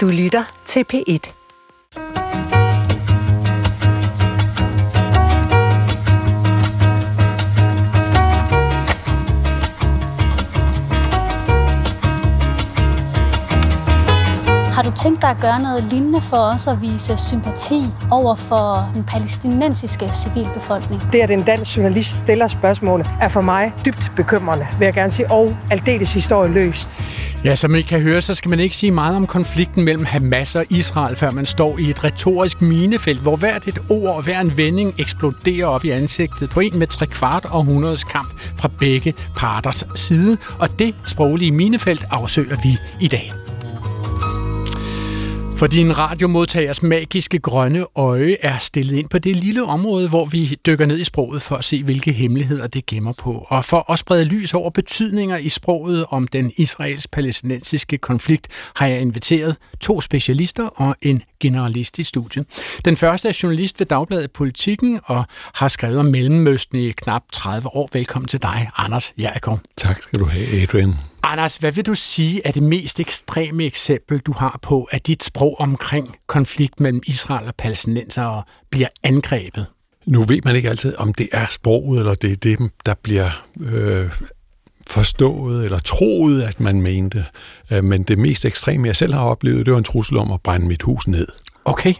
Du lytter til P1. Har du tænkt dig at gøre noget lignende for os at vise sympati over for den palæstinensiske civilbefolkning? Det, at en dansk journalist stiller spørgsmål, er for mig dybt bekymrende, vil jeg gerne sige, og aldeles historieløst. Ja, som I kan høre, så skal man ikke sige meget om konflikten mellem Hamas og Israel, før man står i et retorisk minefelt, hvor hvert et ord og hver en vending eksploderer op i ansigtet på en med tre kvart århundredes kamp fra begge parters side. Og det sproglige minefelt afsøger vi i dag. For din radiomodtagers magiske grønne øje er stillet ind på det lille område, hvor vi dykker ned i sproget for at se, hvilke hemmeligheder det gemmer på. Og for at sprede lys over betydninger i sproget om den israelsk-palæstinensiske konflikt, har jeg inviteret to specialister og en generalist i studiet. Den første er journalist ved Dagbladet Politikken og har skrevet om Mellemøsten i knap 30 år. Velkommen til dig, Anders Jerkov. Tak skal du have, Adrian. Anders, hvad vil du sige er det mest ekstreme eksempel, du har på, at dit sprog omkring konflikt mellem Israel og palæstinenser bliver angrebet? Nu ved man ikke altid, om det er sproget, eller det er det, der bliver øh, forstået eller troet, at man mente. Øh, men det mest ekstreme, jeg selv har oplevet, det var en trussel om at brænde mit hus ned. Okay.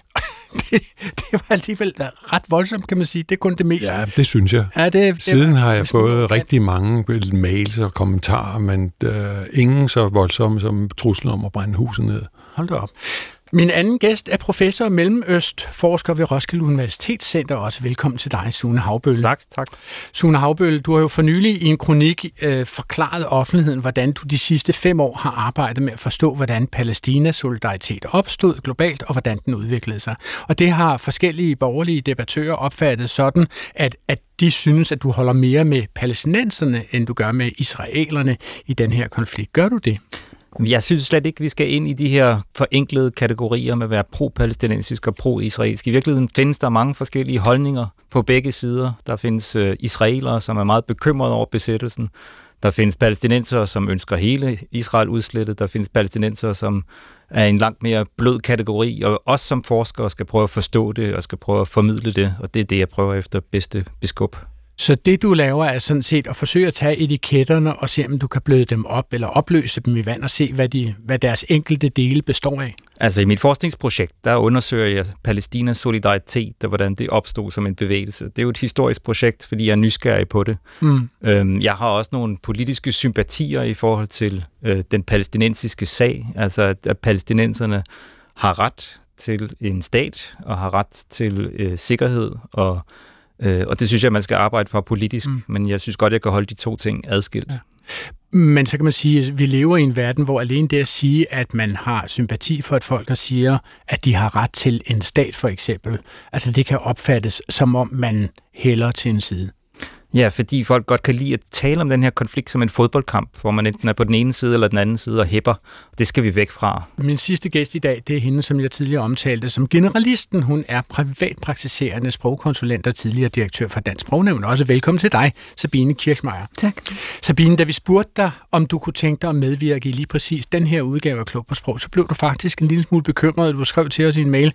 Det, det var alligevel ret voldsomt, kan man sige. Det er kun det mest. Ja, det synes jeg. Ja, det, det Siden har jeg fået rigtig mange mails og kommentarer, men øh, ingen så voldsomme som truslen om at brænde huset ned. Hold da op. Min anden gæst er professor og mellemøstforsker ved Roskilde Universitetscenter. Også velkommen til dig, Sune Havbølle. Tak, tak. Sune Havbølle, du har jo for nylig i en kronik øh, forklaret offentligheden, hvordan du de sidste fem år har arbejdet med at forstå, hvordan Palæstinas solidaritet opstod globalt, og hvordan den udviklede sig. Og det har forskellige borgerlige debattører opfattet sådan, at, at de synes, at du holder mere med palæstinenserne, end du gør med israelerne i den her konflikt. Gør du det? Jeg synes slet ikke, vi skal ind i de her forenklede kategorier med at være pro-palæstinensisk og pro-israelsk. I virkeligheden findes der mange forskellige holdninger på begge sider. Der findes øh, israelere, som er meget bekymrede over besættelsen. Der findes palæstinenser, som ønsker hele Israel udslettet. Der findes palæstinenser, som er en langt mere blød kategori, og os som forskere skal prøve at forstå det og skal prøve at formidle det, og det er det, jeg prøver efter bedste beskub. Så det, du laver, er sådan set at forsøge at tage etiketterne og se, om du kan bløde dem op eller opløse dem i vand og se, hvad, de, hvad deres enkelte dele består af? Altså i mit forskningsprojekt, der undersøger jeg Palæstinas solidaritet og hvordan det opstod som en bevægelse. Det er jo et historisk projekt, fordi jeg er nysgerrig på det. Mm. Øhm, jeg har også nogle politiske sympatier i forhold til øh, den palæstinensiske sag, altså at, at palæstinenserne har ret til en stat og har ret til øh, sikkerhed og Øh, og det synes jeg, man skal arbejde for politisk, mm. men jeg synes godt, jeg kan holde de to ting adskilt. Ja. Men så kan man sige, at vi lever i en verden, hvor alene det at sige, at man har sympati for et folk og siger, at de har ret til en stat for eksempel, altså det kan opfattes som om man hælder til en side. Ja, fordi folk godt kan lide at tale om den her konflikt som en fodboldkamp, hvor man enten er på den ene side eller den anden side og hæpper. Det skal vi væk fra. Min sidste gæst i dag, det er hende, som jeg tidligere omtalte som generalisten. Hun er privatpraktiserende sprogkonsulent og tidligere direktør for Dansk Sprognævn. Også velkommen til dig, Sabine Kirchmeier. Tak. Sabine, da vi spurgte dig, om du kunne tænke dig at medvirke i lige præcis den her udgave af Klog på Sprog, så blev du faktisk en lille smule bekymret. Du skrev til os i en mail,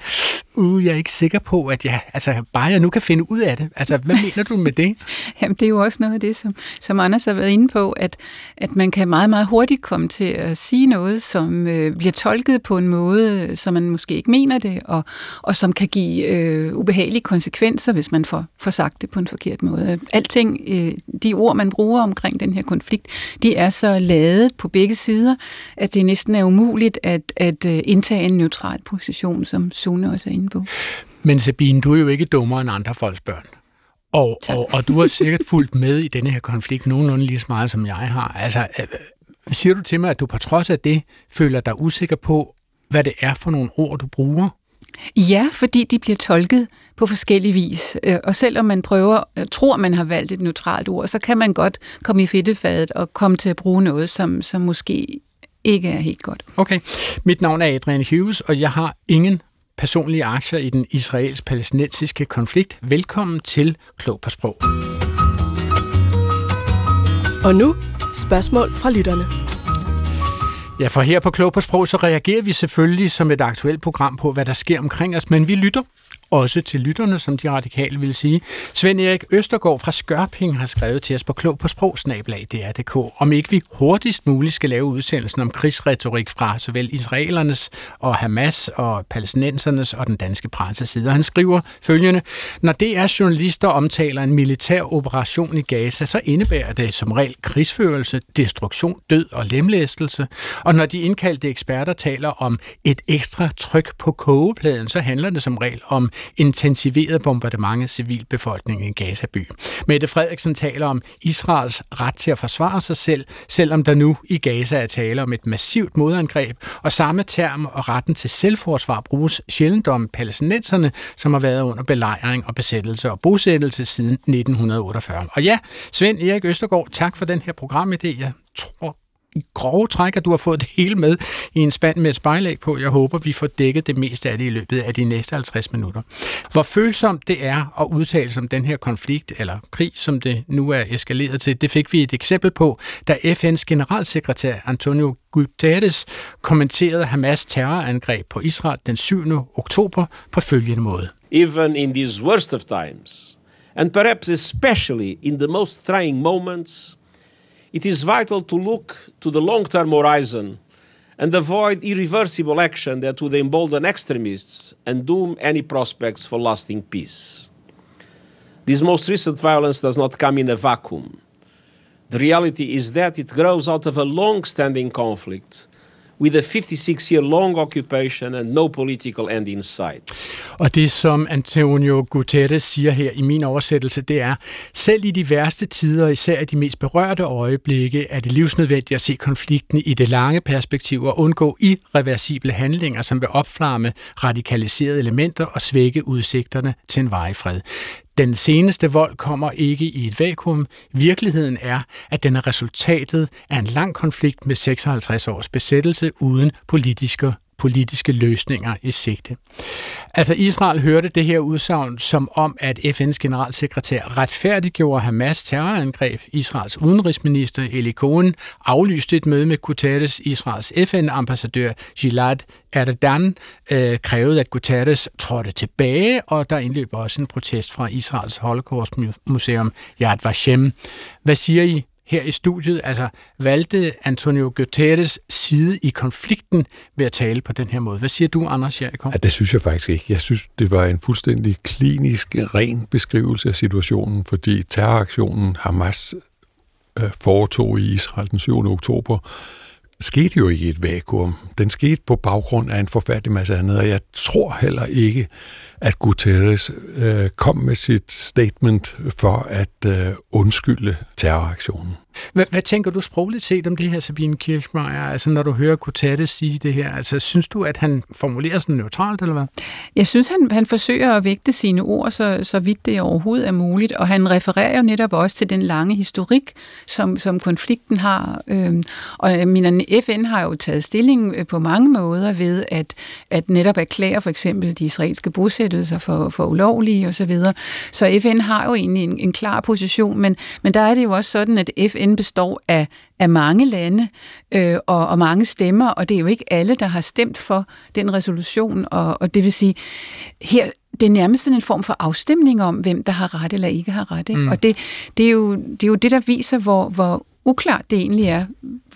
uh, jeg er ikke sikker på, at jeg, altså, bare jeg nu kan finde ud af det. Altså, hvad mener du med det? Jamen, det er jo også noget af det, som, som Anders har været inde på, at, at man kan meget, meget hurtigt komme til at sige noget, som øh, bliver tolket på en måde, som man måske ikke mener det, og, og som kan give øh, ubehagelige konsekvenser, hvis man får, får sagt det på en forkert måde. Alting, øh, de ord, man bruger omkring den her konflikt, de er så ladet på begge sider, at det næsten er umuligt at, at øh, indtage en neutral position, som Sune også er inde på. Men Sabine, du er jo ikke dummere end andre folks børn. Og, og, og du har sikkert fulgt med i denne her konflikt nogenlunde lige så meget, som jeg har. Altså, øh, siger du til mig, at du på trods af det føler dig usikker på, hvad det er for nogle ord, du bruger? Ja, fordi de bliver tolket på forskellig vis. Øh, og selvom man prøver, øh, tror man har valgt et neutralt ord, så kan man godt komme i fedtefadet og komme til at bruge noget, som, som måske ikke er helt godt. Okay. Mit navn er Adrian Hughes, og jeg har ingen personlige aktier i den israels-palæstinensiske konflikt. Velkommen til Klog på Sprog. Og nu spørgsmål fra lytterne. Ja, for her på Klog på Sprog, så reagerer vi selvfølgelig som et aktuelt program på, hvad der sker omkring os, men vi lytter også til lytterne, som de radikale vil sige. Svend Erik Østergaard fra Skørping har skrevet til os på klog på sprogsnabelag.dr.dk, om ikke vi hurtigst muligt skal lave udsendelsen om krigsretorik fra såvel israelernes og Hamas og palæstinensernes og den danske presse side. Han skriver følgende, når det er journalister omtaler en militær operation i Gaza, så indebærer det som regel krigsførelse, destruktion, død og lemlæstelse. Og når de indkaldte eksperter taler om et ekstra tryk på kogepladen, så handler det som regel om intensiveret bombardement af civilbefolkningen i Gaza-by. Mette Frederiksen taler om Israels ret til at forsvare sig selv, selvom der nu i Gaza er tale om et massivt modangreb, og samme term og retten til selvforsvar bruges sjældent om palæstinenserne, som har været under belejring og besættelse og bosættelse siden 1948. Og ja, Svend Erik Østergaard, tak for den her programidé. Jeg tror i grove træk, at du har fået det hele med i en spand med et spejlæg på. Jeg håber, vi får dækket det meste af det i løbet af de næste 50 minutter. Hvor følsomt det er at udtale sig om den her konflikt, eller krig, som det nu er eskaleret til, det fik vi et eksempel på, da FN's generalsekretær Antonio Guterres kommenterede Hamas terrorangreb på Israel den 7. oktober på følgende måde. Even in these worst of times, and perhaps especially in the most trying moments, it is vital to look to the long term horizon and avoid irreversible action that would embolden extremists and doom any prospects for lasting peace. This most recent violence does not come in a vacuum. The reality is that it grows out of a long standing conflict with a 56 year long occupation and no political end in sight. Og det, som Antonio Guterres siger her i min oversættelse, det er, selv i de værste tider, især i de mest berørte øjeblikke, er det livsnødvendigt at se konflikten i det lange perspektiv og undgå irreversible handlinger, som vil opflamme radikaliserede elementer og svække udsigterne til en varig fred. Den seneste vold kommer ikke i et vakuum. Virkeligheden er, at den er resultatet af en lang konflikt med 56 års besættelse uden politiske politiske løsninger i sigte. Altså Israel hørte det her udsagn som om, at FN's generalsekretær retfærdiggjorde Hamas terrorangreb. Israels udenrigsminister Eli Cohen aflyste et møde med Guterres. Israels FN-ambassadør Gilad Erdan øh, krævede, at Guterres trådte tilbage, og der indløb også en protest fra Israels Holocaust-museum Yad Vashem. Hvad siger I her i studiet, altså valgte Antonio Guterres side i konflikten ved at tale på den her måde. Hvad siger du, Anders Jakob? Ja, det synes jeg faktisk ikke. Jeg synes, det var en fuldstændig klinisk, ren beskrivelse af situationen, fordi terroraktionen Hamas øh, foretog i Israel den 7. oktober, skete jo ikke i et vakuum. Den skete på baggrund af en forfærdelig masse andet, og jeg tror heller ikke, at Guterres øh, kom med sit statement for at øh, undskylde terroraktionen. Hvad, hvad tænker du sprogligt set om det her, Sabine Kirchmeier? Altså, når du hører Kutatte sige det her, altså, synes du, at han formulerer sådan neutralt, eller hvad? Jeg synes, han, han forsøger at vægte sine ord, så, så vidt det overhovedet er muligt, og han refererer jo netop også til den lange historik, som, som konflikten har. Øhm, og øh, mener, FN har jo taget stilling øh, på mange måder ved at, at netop erklære for eksempel de israelske bosættelser for, for ulovlige osv. Så, videre. så FN har jo egentlig en, en klar position, men, men der er det jo også sådan, at FN FN består af, af mange lande øh, og, og mange stemmer, og det er jo ikke alle, der har stemt for den resolution, og, og det vil sige, her det er nærmest sådan en form for afstemning om, hvem der har ret eller ikke har ret. Ikke? Mm. Og det, det, er jo, det er jo det, der viser, hvor, hvor uklart det egentlig er,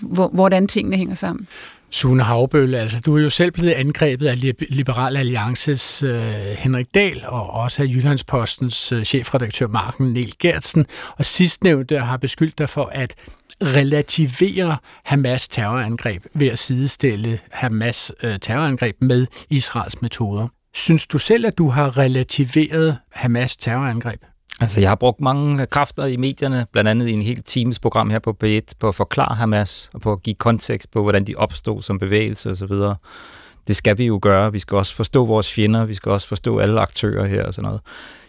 hvor, hvordan tingene hænger sammen. Sune Havbøl, altså du er jo selv blevet angrebet af Liberal Alliances øh, Henrik Dahl og også af Jyllandspostens øh, chefredaktør Marken Niel Gertsen, og sidstnævnte har beskyldt dig for at relativere Hamas terrorangreb ved at sidestille Hamas øh, terrorangreb med Israels metoder. Synes du selv, at du har relativeret Hamas terrorangreb? Altså, jeg har brugt mange kræfter i medierne, blandt andet i en helt times program her på B1, på at forklare Hamas, og på at give kontekst på, hvordan de opstod som bevægelse osv. Det skal vi jo gøre. Vi skal også forstå vores fjender, vi skal også forstå alle aktører her og sådan noget.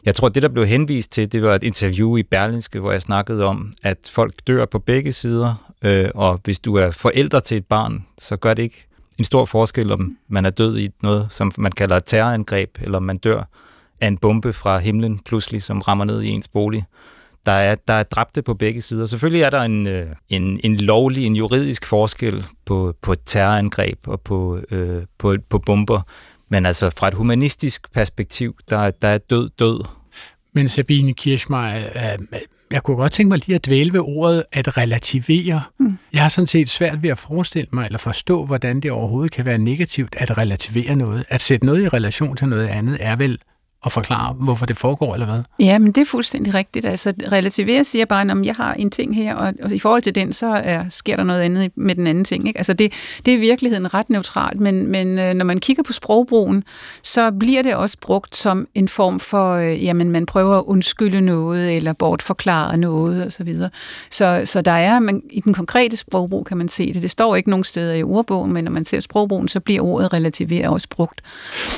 Jeg tror, det der blev henvist til, det var et interview i Berlinske, hvor jeg snakkede om, at folk dør på begge sider, øh, og hvis du er forældre til et barn, så gør det ikke en stor forskel, om man er død i noget, som man kalder et terrorangreb, eller om man dør af en bombe fra himlen pludselig, som rammer ned i ens bolig. Der er, der er dræbte på begge sider. Selvfølgelig er der en, øh, en, en lovlig, en juridisk forskel på, på et terrorangreb og på, øh, på, på bomber, men altså fra et humanistisk perspektiv, der, der er død død. Men Sabine Kirchmeier, jeg kunne godt tænke mig lige at dvæle ved ordet at relativere. Mm. Jeg har sådan set svært ved at forestille mig eller forstå, hvordan det overhovedet kan være negativt at relativere noget. At sætte noget i relation til noget andet er vel at forklare, hvorfor det foregår, eller hvad? Ja, men det er fuldstændig rigtigt. Altså, relativere siger bare, at jeg har en ting her, og, og i forhold til den, så er, sker der noget andet med den anden ting. Ikke? Altså, det, det er i virkeligheden ret neutralt, men, men øh, når man kigger på sprogbrugen, så bliver det også brugt som en form for, øh, jamen, man prøver at undskylde noget, eller bortforklare noget, osv. Så, videre. så, så der er, man, i den konkrete sprogbrug kan man se det. Det står ikke nogen steder i ordbogen, men når man ser sprogbrugen, så bliver ordet relativere også brugt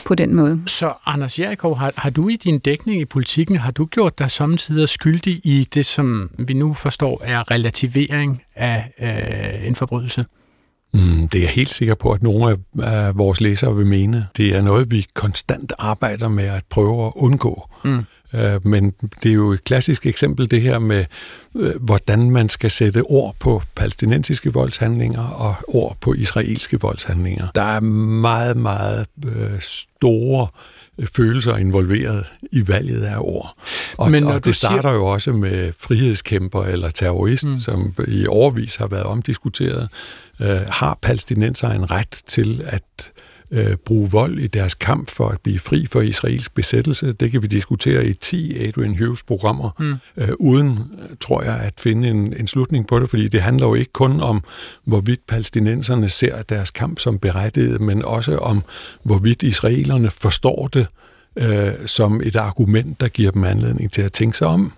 på den måde. Så Anders Jerichov har har, du i din dækning i politikken, har du gjort dig samtidig skyldig i det, som vi nu forstår er relativering af øh, en forbrydelse? Mm, det er jeg helt sikker på, at nogle af, af vores læsere vil mene. Det er noget, vi konstant arbejder med at prøve at undgå. Mm. Øh, men det er jo et klassisk eksempel, det her med, øh, hvordan man skal sætte ord på palæstinensiske voldshandlinger og ord på israelske voldshandlinger. Der er meget, meget øh, store følelser involveret i valget af ord. Og, Men og det starter siger... jo også med frihedskæmper eller terrorist, mm. som i overvis har været omdiskuteret. Øh, har palæstinenser en ret til at øh, bruge vold i deres kamp for at blive fri for israelsk besættelse. Det kan vi diskutere i 10 Adrian Hughes programmer, mm. øh, uden, tror jeg, at finde en, en slutning på det, fordi det handler jo ikke kun om, hvorvidt palæstinenserne ser deres kamp som berettiget, men også om, hvorvidt israelerne forstår det øh, som et argument, der giver dem anledning til at tænke sig om.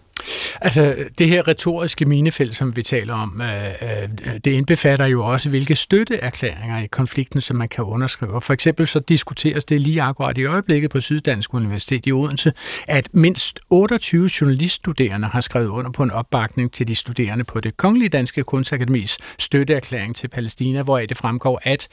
Altså, det her retoriske minefelt, som vi taler om, øh, øh, det indbefatter jo også, hvilke støtteerklæringer i konflikten, som man kan underskrive. For eksempel så diskuteres det lige akkurat i øjeblikket på Syddansk Universitet i Odense, at mindst 28 journaliststuderende har skrevet under på en opbakning til de studerende på det Kongelige Danske Kunstakademis støtteerklæring til Palæstina, hvor det fremgår, at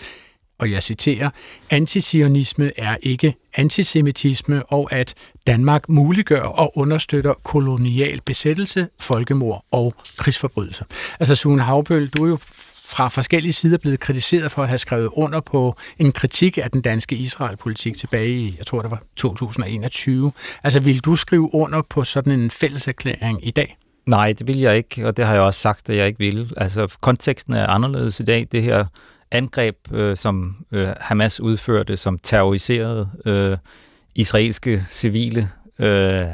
og jeg citerer, antisionisme er ikke antisemitisme, og at Danmark muliggør og understøtter kolonial besættelse, folkemord og krigsforbrydelser. Altså Sune Havbøl, du er jo fra forskellige sider blevet kritiseret for at have skrevet under på en kritik af den danske Israel-politik tilbage i, jeg tror det var 2021. Altså vil du skrive under på sådan en fælleserklæring i dag? Nej, det vil jeg ikke, og det har jeg også sagt, at jeg ikke vil. Altså konteksten er anderledes i dag. Det her angreb, øh, som øh, Hamas udførte, som terroriserede øh, israelske civile. Øh,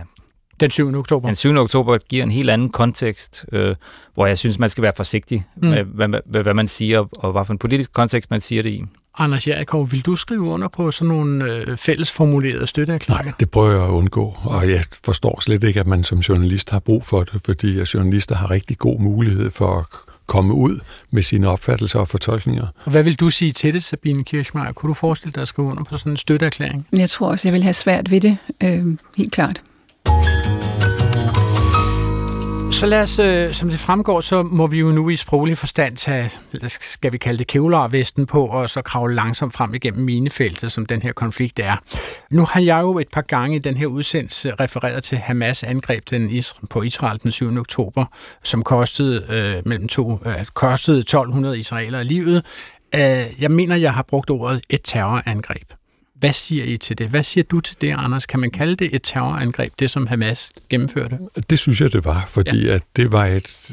den 7. oktober. Den 7. oktober giver en helt anden kontekst, øh, hvor jeg synes, man skal være forsigtig mm. med, hvad, hvad, hvad man siger, og hvad for en politisk kontekst man siger det i. Anders Jerikov, vil du skrive under på sådan nogle øh, fællesformulerede støtteerklæringer? Nej, det prøver jeg at undgå, og jeg forstår slet ikke, at man som journalist har brug for det, fordi journalister har rigtig god mulighed for at komme ud med sine opfattelser og fortolkninger. Og hvad vil du sige til det, Sabine Kirchmeier? Kunne du forestille dig at skrive under på sådan en støtteerklæring? Jeg tror også, jeg vil have svært ved det, øh, helt klart. Så lad os, øh, som det fremgår, så må vi jo nu i sproglig forstand tage, skal vi kalde det kevlarvesten på, og så kravle langsomt frem igennem minefeltet, som den her konflikt er. Nu har jeg jo et par gange i den her udsendelse refereret til Hamas angreb den på Israel den 7. oktober, som kostede, øh, mellem to, øh, kostede 1200 israelere livet. Øh, jeg mener, jeg har brugt ordet et terrorangreb. Hvad siger I til det? Hvad siger du til det, Anders? Kan man kalde det et terrorangreb, det som Hamas gennemførte? Det synes jeg, det var, fordi ja. at det var et,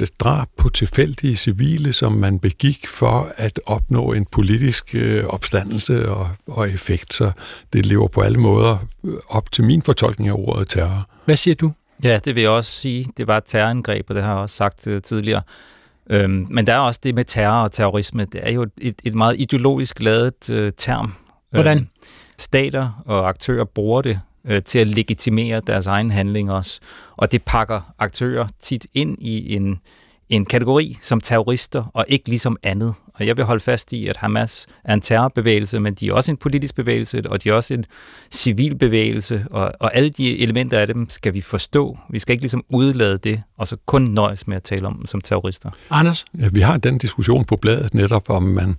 et drab på tilfældige civile, som man begik for at opnå en politisk øh, opstandelse og, og effekt. Så det lever på alle måder op til min fortolkning af ordet terror. Hvad siger du? Ja, det vil jeg også sige. Det var et terrorangreb, og det har jeg også sagt uh, tidligere. Øhm, men der er også det med terror og terrorisme. Det er jo et, et meget ideologisk lavet uh, term, Hvordan? Øh, stater og aktører bruger det øh, til at legitimere deres egen handling også. Og det pakker aktører tit ind i en, en kategori som terrorister, og ikke ligesom andet. Og jeg vil holde fast i, at Hamas er en terrorbevægelse, men de er også en politisk bevægelse, og de er også en civil bevægelse, og, og alle de elementer af dem skal vi forstå. Vi skal ikke ligesom udlade det, og så kun nøjes med at tale om dem som terrorister. Anders? Ja, vi har den diskussion på bladet netop, om man,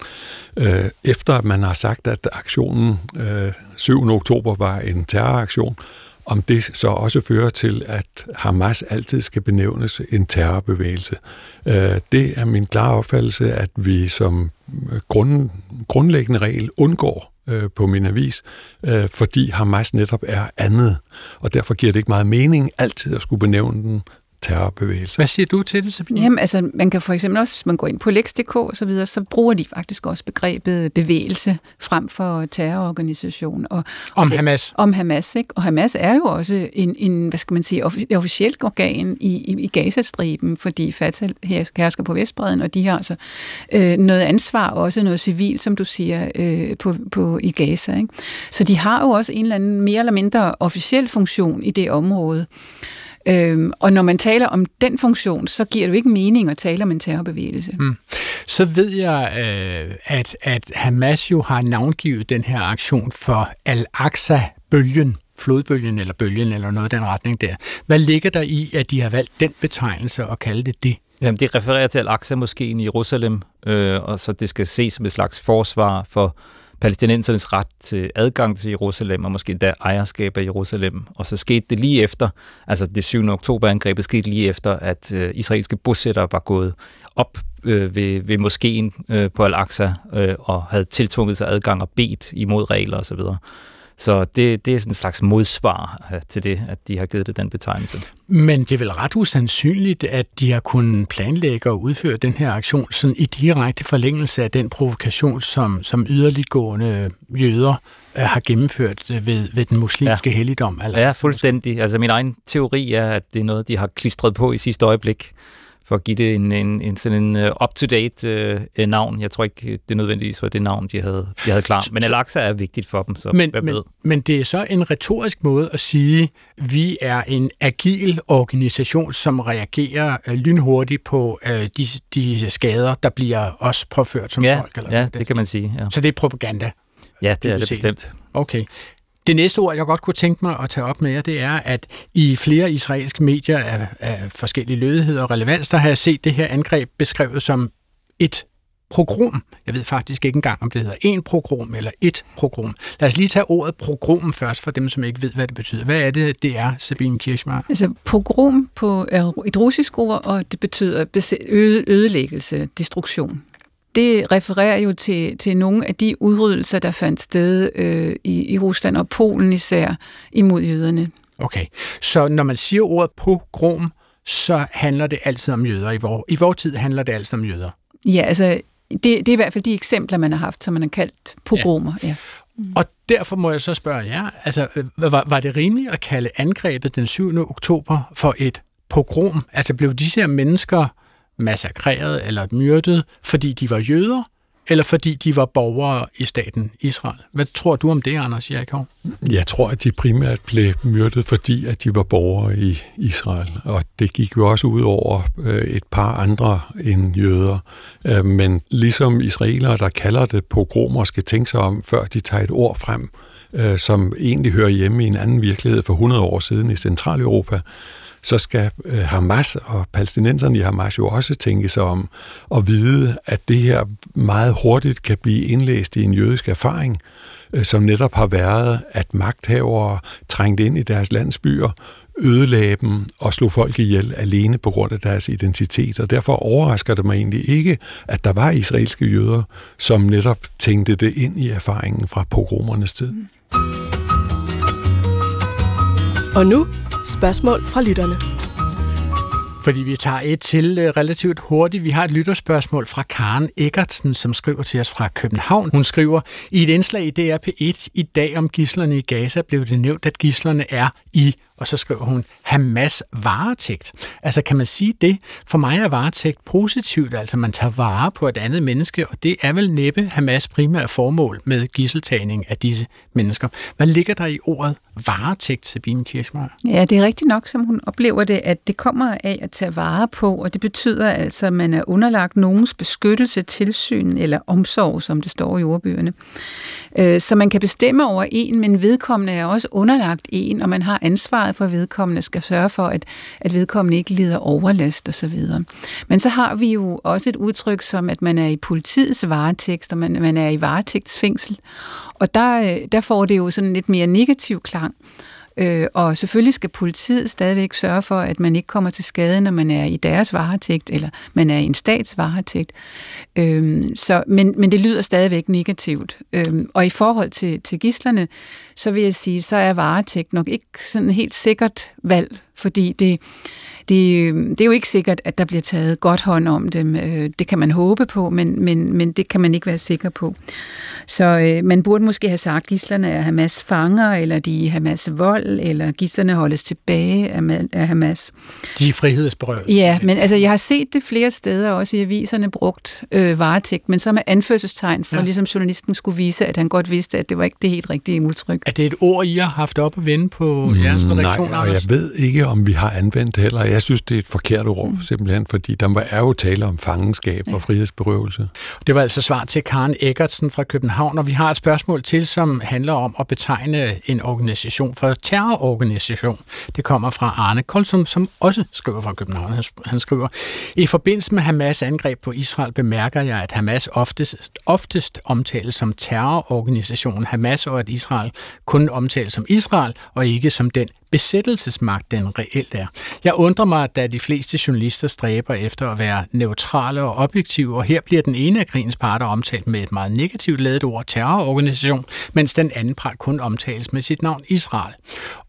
øh, efter at man har sagt, at aktionen øh, 7. oktober var en terroraktion, om det så også fører til, at Hamas altid skal benævnes en terrorbevægelse. Øh, det er min klare opfattelse, at vi som øh, grund, grundlæggende regel undgår øh, på min avis, fordi Hamas netop er andet, og derfor giver det ikke meget mening altid at skulle benævne den terrorbevægelse. Hvad siger du til det, Sabine? Jamen, altså, man kan for eksempel også, hvis man går ind på Lex.dk og så videre, så bruger de faktisk også begrebet bevægelse frem for terrororganisation. Og, om og det, Hamas? Om Hamas, ikke? Og Hamas er jo også en, en hvad skal man sige, officielt organ i, i, i Gazastriben, fordi Fatah hersker på Vestbreden, og de har altså øh, noget ansvar, også noget civilt, som du siger, øh, på, på, i Gaza. Ikke? Så de har jo også en eller anden mere eller mindre officiel funktion i det område. Øhm, og når man taler om den funktion, så giver det jo ikke mening at tale om en terrorbevægelse. Mm. Så ved jeg, øh, at, at Hamas jo har navngivet den her aktion for Al-Aqsa-bølgen, flodbølgen eller bølgen eller noget af den retning der. Hvad ligger der i, at de har valgt den betegnelse og kalde det det? Jamen, det refererer til Al-Aqsa-moskeen i Jerusalem, øh, og så det skal ses som et slags forsvar for palæstinensernes ret til adgang til Jerusalem, og måske endda ejerskab af Jerusalem. Og så skete det lige efter, altså det 7. oktober-angrebet skete lige efter, at øh, israelske bosættere var gået op øh, ved, ved moskeen øh, på Al-Aqsa øh, og havde tiltvunget sig adgang og bedt imod regler osv. Så det, det er sådan en slags modsvar øh, til det, at de har givet det den betegnelse. Men det er vel ret usandsynligt, at de har kunnet planlægge og udføre den her aktion sådan i direkte forlængelse af den provokation, som, som yderliggående jøder øh, har gennemført øh, ved, ved den muslimske ja. helligdom. Eller? Ja, fuldstændig. Altså min egen teori er, at det er noget, de har klistret på i sidste øjeblik for at give det en, en, en sådan en uh, up-to-date uh, navn. Jeg tror ikke, det nødvendigvis var det navn, de havde, de havde klar. Men Al-Aqsa er vigtigt for dem, så men, hvad men, ved? Men det er så en retorisk måde at sige, at vi er en agil organisation, som reagerer uh, lynhurtigt på uh, de, de skader, der bliver os påført som ja, folk. Eller ja, det. det kan man sige. Ja. Så det er propaganda? Ja, det er det bestemt. Okay. Det næste ord, jeg godt kunne tænke mig at tage op med jer, det er, at i flere israelske medier af, af forskellige lødigheder og relevans, der har jeg set det her angreb beskrevet som et progrom. Jeg ved faktisk ikke engang, om det hedder en progrom eller et progrom. Lad os lige tage ordet progrom først, for dem, som ikke ved, hvad det betyder. Hvad er det, det er, Sabine Kirchmar? Altså, pogrom på, er et russisk ord, og det betyder ødelæggelse, destruktion det refererer jo til, til nogle af de udryddelser, der fandt sted øh, i, i Rusland og Polen især imod jøderne. Okay, så når man siger ordet pogrom, så handler det altid om jøder. I vores, i vores tid handler det altid om jøder. Ja, altså det, det er i hvert fald de eksempler, man har haft, som man har kaldt pogromer. Ja. Ja. Mm. Og derfor må jeg så spørge jer, altså, var, var det rimeligt at kalde angrebet den 7. oktober for et pogrom? Altså blev disse her mennesker massakreret eller myrdet, fordi de var jøder, eller fordi de var borgere i staten Israel. Hvad tror du om det, Anders Jerikov? Jeg tror, at de primært blev myrdet, fordi at de var borgere i Israel. Og det gik jo også ud over øh, et par andre end jøder. Øh, men ligesom israelere, der kalder det pogromer, skal tænke sig om, før de tager et ord frem, øh, som egentlig hører hjemme i en anden virkelighed for 100 år siden i Centraleuropa, så skal øh, Hamas og palæstinenserne i Hamas jo også tænke sig om at vide, at det her meget hurtigt kan blive indlæst i en jødisk erfaring, øh, som netop har været, at magthavere trængte ind i deres landsbyer, ødelagde dem og slog folk ihjel alene på grund af deres identitet. Og derfor overrasker det mig egentlig ikke, at der var israelske jøder, som netop tænkte det ind i erfaringen fra pogromernes tid. Mm. Og nu spørgsmål fra lytterne. Fordi vi tager et til øh, relativt hurtigt. Vi har et lytterspørgsmål fra Karen Eggertsen, som skriver til os fra København. Hun skriver, i et indslag i DRP1 i dag om gislerne i Gaza blev det nævnt, at gislerne er i og så skriver hun Hamas varetægt. Altså kan man sige det? For mig er varetægt positivt, altså man tager vare på et andet menneske, og det er vel næppe Hamas primære formål med gisseltagning af disse mennesker. Hvad ligger der i ordet varetægt, Sabine Kirchmeier? Ja, det er rigtigt nok, som hun oplever det, at det kommer af at tage vare på, og det betyder altså, at man er underlagt nogens beskyttelse, tilsyn eller omsorg, som det står i ordbøgerne. Øh, så man kan bestemme over en, men vedkommende er også underlagt en, og man har ansvar ansvaret for vedkommende, skal sørge for, at, at vedkommende ikke lider overlast osv. Men så har vi jo også et udtryk som, at man er i politiets varetægt, og man, man er i varetægtsfængsel. Og der, øh, der får det jo sådan lidt mere negativ klang. Øh, og selvfølgelig skal politiet stadigvæk sørge for, at man ikke kommer til skade, når man er i deres varetægt, eller man er i en stats varetægt. Øh, så, men, men det lyder stadigvæk negativt. Øh, og i forhold til, til gislerne, så vil jeg sige, så er varetægt nok ikke sådan helt sikkert valg, fordi det det, det er jo ikke sikkert, at der bliver taget godt hånd om dem. Øh, det kan man håbe på, men, men, men det kan man ikke være sikker på. Så øh, man burde måske have sagt, at gislerne er Hamas fanger, eller de er Hamas vold, eller gislerne holdes tilbage af Hamas. De er frihedsberøvet. Ja, men altså, jeg har set det flere steder, også i aviserne brugt øh, varetægt, men så med anførselstegn, for ja. ligesom journalisten skulle vise, at han godt vidste, at det var ikke det helt rigtige udtryk. Er det et ord, I har haft op at vende på mm, jeres redaktion? Nej, og jeg ved ikke, om vi har anvendt det heller. Jeg synes, det er et forkert ord, mm. simpelthen, fordi der er jo tale om fangenskab ja. og frihedsberøvelse. Det var altså svar til Karen Eggertsen fra København, og vi har et spørgsmål til, som handler om at betegne en organisation for terrororganisation. Det kommer fra Arne Kolsum, som også skriver fra København. Han skriver, i forbindelse med Hamas angreb på Israel bemærker jeg, at Hamas oftest, oftest omtales som terrororganisation Hamas, og at Israel kun omtales som Israel, og ikke som den besættelsesmagt den reelt er. Jeg undrer mig, da de fleste journalister stræber efter at være neutrale og objektive, og her bliver den ene af krigens parter omtalt med et meget negativt ladet ord, terrororganisation, mens den anden part kun omtales med sit navn Israel.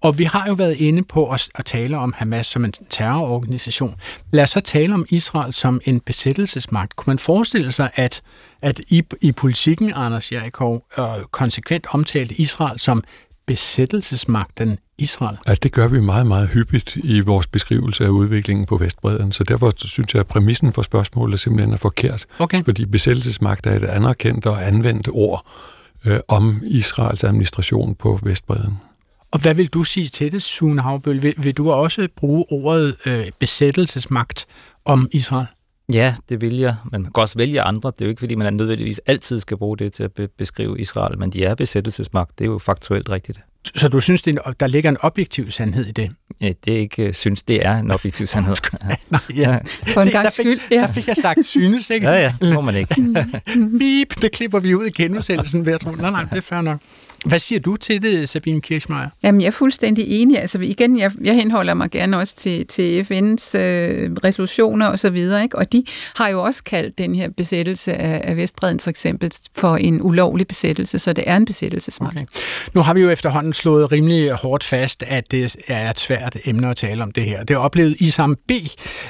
Og vi har jo været inde på at, at tale om Hamas som en terrororganisation. Lad os så tale om Israel som en besættelsesmagt. Kunne man forestille sig, at, at i, i politikken, Anders Jerikov, øh, konsekvent omtalte Israel som besættelsesmagten Israel? Altså, det gør vi meget, meget hyppigt i vores beskrivelse af udviklingen på Vestbreden, så derfor synes jeg, at præmissen for spørgsmålet simpelthen er forkert. Okay. Fordi besættelsesmagt er et anerkendt og anvendt ord øh, om Israels administration på Vestbreden. Og hvad vil du sige til det, Sune Havbøl? Vil, vil du også bruge ordet øh, besættelsesmagt om Israel? Ja, det vil jeg. Men man kan også vælge andre. Det er jo ikke, fordi man nødvendigvis altid skal bruge det til at be- beskrive Israel, men de er besættelsesmagt. Det er jo faktuelt rigtigt. Så du synes, det er, der ligger en objektiv sandhed i det? Ja, det er ikke synes, det er en objektiv sandhed. Nej, ja. For en gang skyld. Ja. Der fik jeg sagt synes, ikke? Ja, ja, må man ikke. Bip, det klipper vi ud i genudsendelsen ved at tro. Nej, nej, det er fair nok. Hvad siger du til det, Sabine Kirchmeier? Jamen, jeg er fuldstændig enig. Altså, igen, jeg, jeg henholder mig gerne også til, til FN's øh, resolutioner og så videre, ikke? og de har jo også kaldt den her besættelse af, af Vestbreden for eksempel for en ulovlig besættelse, så det er en besættelsesmagt. Okay. Nu har vi jo efterhånden slået rimelig hårdt fast, at det er et svært emne at tale om det her. Det oplevede Isam B.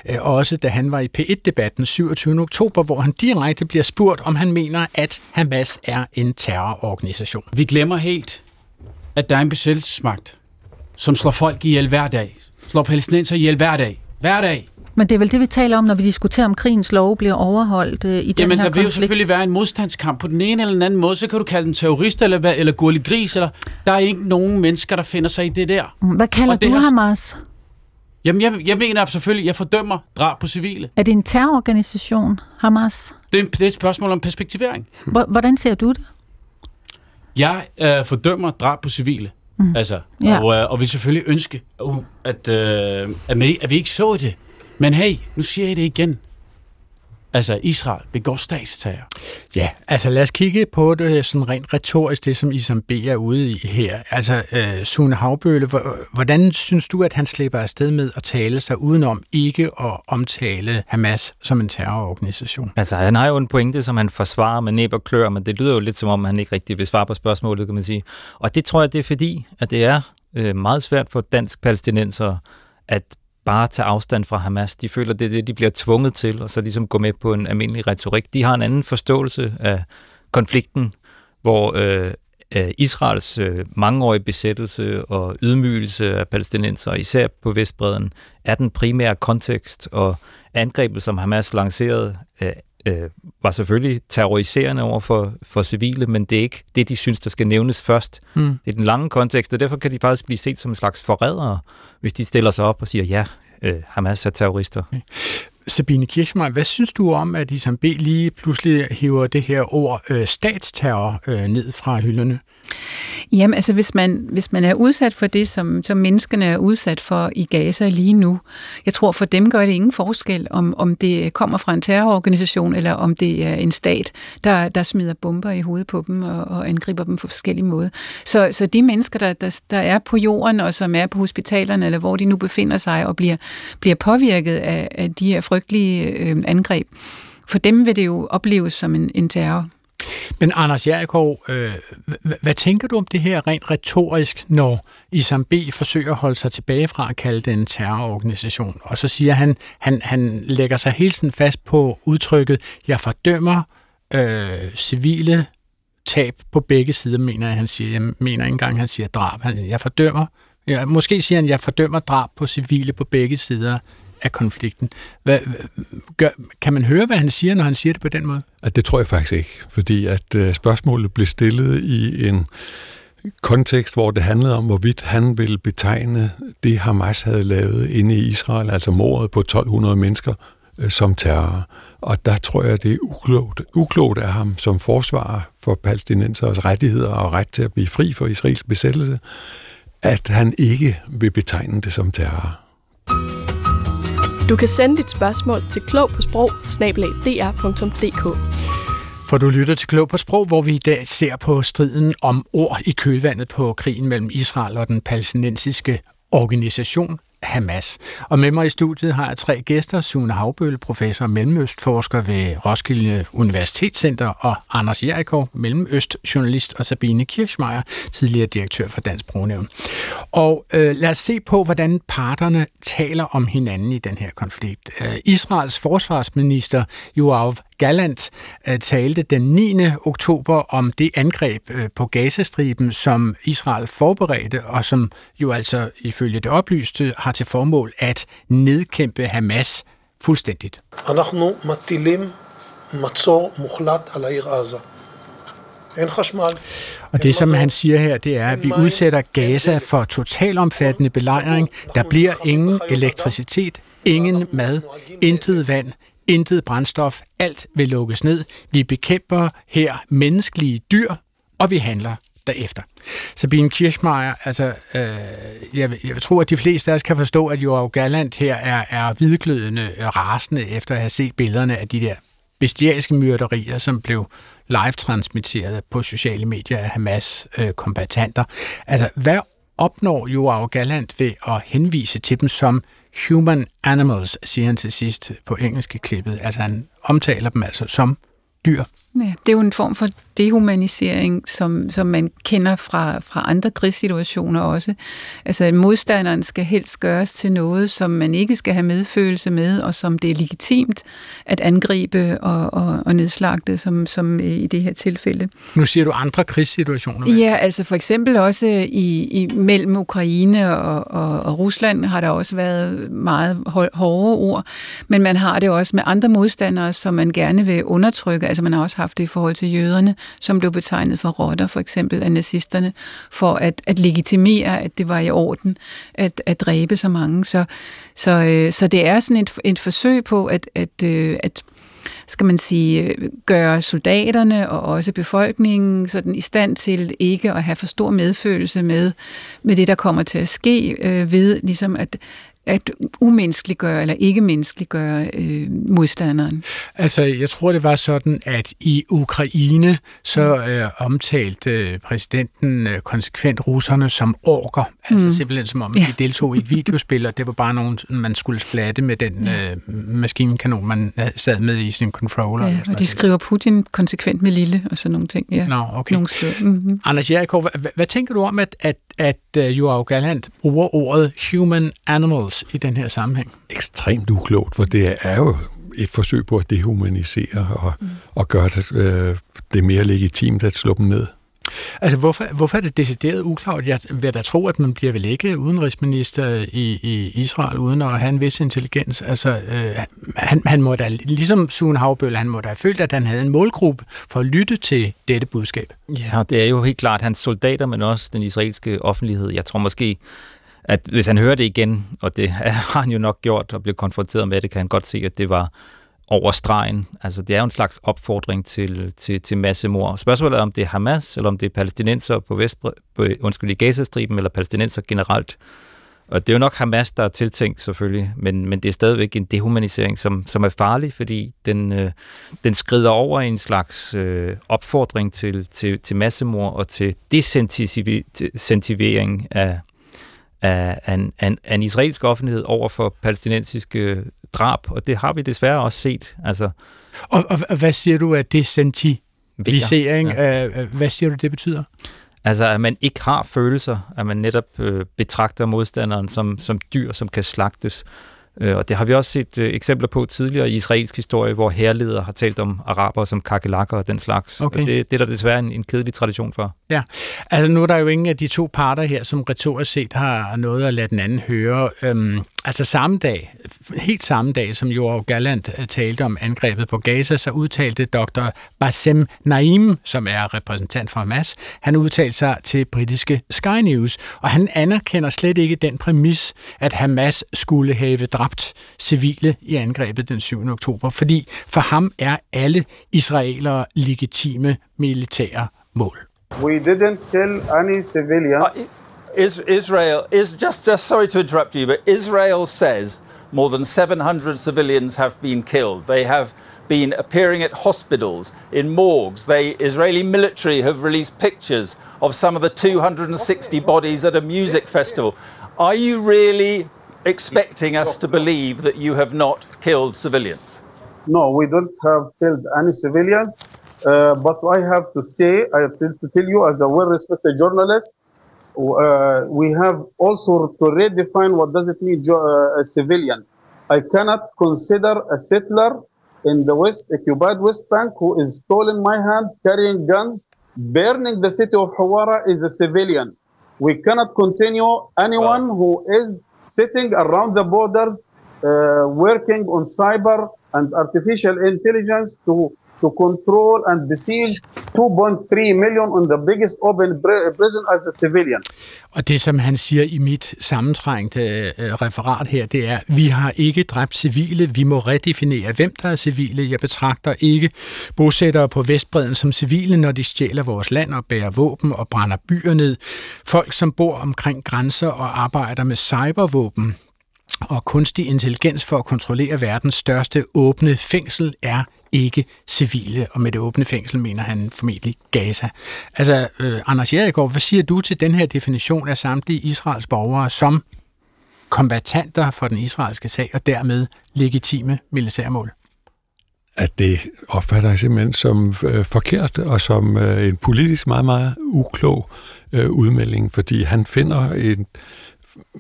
Øh, også, da han var i P1-debatten 27. oktober, hvor han direkte bliver spurgt, om han mener, at Hamas er en terrororganisation. Vi glemmer helt, at der er en besættelsesmagt, som slår folk ihjel hver dag. Slår palæstinenser ihjel hver dag. Hver dag. Men det er vel det, vi taler om, når vi diskuterer, om krigens lov bliver overholdt øh, i den Jamen, her der konflikt? vil jo selvfølgelig være en modstandskamp på den ene eller den anden måde. Så kan du kalde den terrorist eller, hvad- eller gurlig gris. Eller, der er ikke nogen mennesker, der finder sig i det der. Hvad kalder Og du har- Hamas? Jamen, jeg, jeg mener selvfølgelig, jeg fordømmer drab på civile. Er det en terrororganisation, Hamas? Det er, det er et spørgsmål om perspektivering. Hvor- Hvordan ser du det? Jeg øh, fordømmer drab på civile. Mm. Altså, Ja. og, øh, og vil selvfølgelig ønske, uh, at, øh, at, vi, at vi ikke så det. Men hey, nu siger jeg det igen. Altså, Israel begår statsterror. Ja, altså lad os kigge på det sådan rent retorisk, det som Isam B. er ude i her. Altså, øh, Sune Havbøle, hvor- hvordan synes du, at han slipper afsted med at tale sig udenom ikke at omtale Hamas som en terrororganisation? Altså, han har jo en pointe, som han forsvarer med næb og klør, men det lyder jo lidt som om, han ikke rigtig vil svare på spørgsmålet, kan man sige. Og det tror jeg, det er fordi, at det er øh, meget svært for dansk palæstinenser at bare tage afstand fra Hamas. De føler, det er det, de bliver tvunget til, og så ligesom gå med på en almindelig retorik. De har en anden forståelse af konflikten, hvor øh, Israels øh, mangeårige besættelse og ydmygelse af palæstinenser, især på Vestbreden, er den primære kontekst, og angrebet, som Hamas lancerede, øh, øh, var selvfølgelig terroriserende over for, for civile, men det er ikke det, de synes, der skal nævnes først. Hmm. Det er den lange kontekst, og derfor kan de faktisk blive set som en slags forrædere, hvis de stiller sig op og siger, ja, øh, Hamas er terrorister. Sabine Kirchmeier, hvad synes du om, at Isam B. lige pludselig hiver det her ord øh, statsterror øh, ned fra hylderne? Jamen, altså hvis man, hvis man er udsat for det, som, som menneskene er udsat for i Gaza lige nu, jeg tror for dem gør det ingen forskel, om, om det kommer fra en terrororganisation, eller om det er en stat, der, der smider bomber i hovedet på dem og, og angriber dem på forskellige måder. Så, så de mennesker, der, der, der er på jorden, og som er på hospitalerne, eller hvor de nu befinder sig, og bliver, bliver påvirket af, af de her frygtelige øh, angreb, for dem vil det jo opleves som en, en terror. Men Anders Jerikov, øh, hvad tænker du om det her rent retorisk, når Isam B. forsøger at holde sig tilbage fra at kalde det en terrororganisation? Og så siger han, han, han lægger sig hele tiden fast på udtrykket, jeg fordømmer øh, civile tab på begge sider, mener jeg, han siger. Jeg mener ikke engang, han siger drab. Jeg fordømmer, ja, måske siger han, jeg fordømmer drab på civile på begge sider af konflikten. Hvad, gør, kan man høre, hvad han siger, når han siger det på den måde? At det tror jeg faktisk ikke, fordi at øh, spørgsmålet blev stillet i en kontekst, hvor det handlede om, hvorvidt han ville betegne det, Hamas havde lavet inde i Israel, altså mordet på 1200 mennesker, øh, som terror. Og der tror jeg, det er uklogt, uklogt af ham som forsvarer for palæstinensers rettigheder og ret til at blive fri for Israels besættelse, at han ikke vil betegne det som terror. Du kan sende dit spørgsmål til klog på sprog For du lytter til Klog på Sprog, hvor vi i dag ser på striden om ord i kølvandet på krigen mellem Israel og den palæstinensiske organisation. Hamas. Og med mig i studiet har jeg tre gæster. Sune Havbøl, professor og mellemøstforsker ved Roskilde Universitetscenter, og Anders Jerikov, mellemøstjournalist, og Sabine Kirchmeier, tidligere direktør for Dansk Brognævn. Og øh, lad os se på, hvordan parterne taler om hinanden i den her konflikt. Øh, Israels forsvarsminister Joav Gallant øh, talte den 9. oktober om det angreb øh, på Gazastriben, som Israel forberedte, og som jo altså ifølge det oplyste har til formål at nedkæmpe Hamas fuldstændigt. Og det, som han siger her, det er, at vi udsætter Gaza for totalomfattende belejring. Der bliver ingen elektricitet, ingen mad, intet vand, intet brændstof, alt vil lukkes ned. Vi bekæmper her menneskelige dyr, og vi handler derefter. Sabine Kirschmeier, altså, øh, jeg, jeg tror, at de fleste af os kan forstå, at Joao Galland her er, er hvidglødende øh, rasende efter at have set billederne af de der bestialske myrderier, som blev live-transmitteret på sociale medier af Hamas-kombatanter. Øh, altså, hvad opnår Joao Galland ved at henvise til dem som human animals, siger han til sidst på engelske klippet. Altså han omtaler dem altså som dyr. Ja, det er jo en form for dehumanisering, som, som man kender fra, fra andre krigssituationer også. Altså, modstanderen skal helst gøres til noget, som man ikke skal have medfølelse med, og som det er legitimt at angribe og, og, og nedslagte, som, som i det her tilfælde. Nu siger du andre krigssituationer. Ja, altså for eksempel også i, i mellem Ukraine og, og, og Rusland har der også været meget hårde ord, men man har det også med andre modstandere, som man gerne vil undertrykke. Altså man har også haft det i forhold til jøderne, som blev betegnet for rotter, for eksempel af nazisterne, for at, at legitimere, at det var i orden at, at dræbe så mange. Så, så, øh, så det er sådan et, et forsøg på at, at, øh, at skal man sige, gøre soldaterne og også befolkningen sådan i stand til ikke at have for stor medfølelse med, med det, der kommer til at ske, øh, ved ligesom at, at umenneskeliggøre eller ikke menneskeliggøre øh, modstanderen? Altså, jeg tror, det var sådan, at i Ukraine, så mm. øh, omtalte øh, præsidenten øh, konsekvent russerne som orker. Altså mm. simpelthen som om, ja. de deltog i et videospil, og det var bare nogen, man skulle splatte med den ja. øh, maskinkanon, man sad med i sin controller. Ja, og de skriver Putin konsekvent med lille og sådan nogle ting. Ja. Nå, okay. Nogle mm-hmm. Anders Jerikov, hvad, hvad tænker du om, at, at, at uh, Joao Galland bruger ordet human animals i den her sammenhæng? Ekstremt uklogt, for det er jo et forsøg på at dehumanisere og, mm. og gøre det, øh, det mere legitimt at slå dem ned. Altså, hvorfor, hvorfor er det decideret uklart? Jeg vil da tro, at man bliver vel ikke udenrigsminister i, i Israel, uden at have en vis intelligens. Altså, øh, han, han må da, ligesom Sune Havbøl, han må da have følt, at han havde en målgruppe for at lytte til dette budskab. Ja, det er jo helt klart hans soldater, men også den israelske offentlighed. Jeg tror måske, at hvis han hører det igen, og det har han jo nok gjort og blev konfronteret med det, kan han godt se, at det var over stregen. Altså, det er jo en slags opfordring til, til, til massemord. Spørgsmålet er, om det er Hamas, eller om det er palæstinenser på, Vest, på undskyld, i Gazastriben, eller palæstinenser generelt. Og det er jo nok Hamas, der er tiltænkt selvfølgelig, men, men det er stadigvæk en dehumanisering, som, som er farlig, fordi den, øh, den skrider over i en slags øh, opfordring til, til, til massemord og til desentivering af, af, af, en, af, en, israelsk offentlighed over for palæstinensiske drab, og det har vi desværre også set. Altså, og, og, og hvad siger du af desentivisering? Ja. Hvad siger du, det betyder? Altså, at man ikke har følelser, at man netop øh, betragter modstanderen som, som dyr, som kan slagtes. Øh, og det har vi også set øh, eksempler på tidligere i israelsk historie, hvor herledere har talt om araber som kakelakker og den slags. Okay. Det, det er der desværre en, en kedelig tradition for. Ja, altså nu er der jo ingen af de to parter her, som retorisk set har noget at lade den anden høre. Øhm, altså samme dag, helt samme dag, som Joao Galland øh, talte om angrebet på Gaza, så udtalte dr. Bassem Naim, som er repræsentant for Hamas, han udtalte sig til britiske Sky News, og han anerkender slet ikke den præmis, at Hamas skulle have dræbt civile i angrebet den 7. oktober, fordi for ham er alle israelere legitime militære mål. We didn't kill any civilians. Israel is just, just sorry to interrupt you, but Israel says more than 700 civilians have been killed. They have been appearing at hospitals, in morgues. The Israeli military have released pictures of some of the 260 bodies at a music festival. Are you really expecting us to believe that you have not killed civilians? No, we don't have killed any civilians. Uh, but I have to say, I have to, tell you as a well-respected journalist, uh, we have also to redefine what does it mean uh, a civilian. I cannot consider a settler in the West, a occupied West Bank, who is stolen my hand, carrying guns, burning the city of Hawara is a civilian. We cannot continue anyone who is sitting around the borders, uh, working on cyber and artificial intelligence to to control and besiege 2.3 million on the biggest open eh, prison as a civilian. Og det, som han siger i mit sammentrængte øh, referat her, det er, vi har ikke dræbt civile, vi må redefinere, hvem der er civile. Jeg betragter ikke bosættere på Vestbreden som civile, når de stjæler vores land og bærer våben og brænder byer ned. Folk, som bor omkring grænser og arbejder med cybervåben, og kunstig intelligens for at kontrollere verdens største åbne fængsel er ikke civile, og med det åbne fængsel mener han formentlig Gaza. Altså, øh, Anders Jerigaard, hvad siger du til den her definition af samtlige Israels borgere som kombatanter for den israelske sag, og dermed legitime militærmål? At det opfatter jeg simpelthen som øh, forkert, og som øh, en politisk meget, meget uklog øh, udmelding, fordi han finder en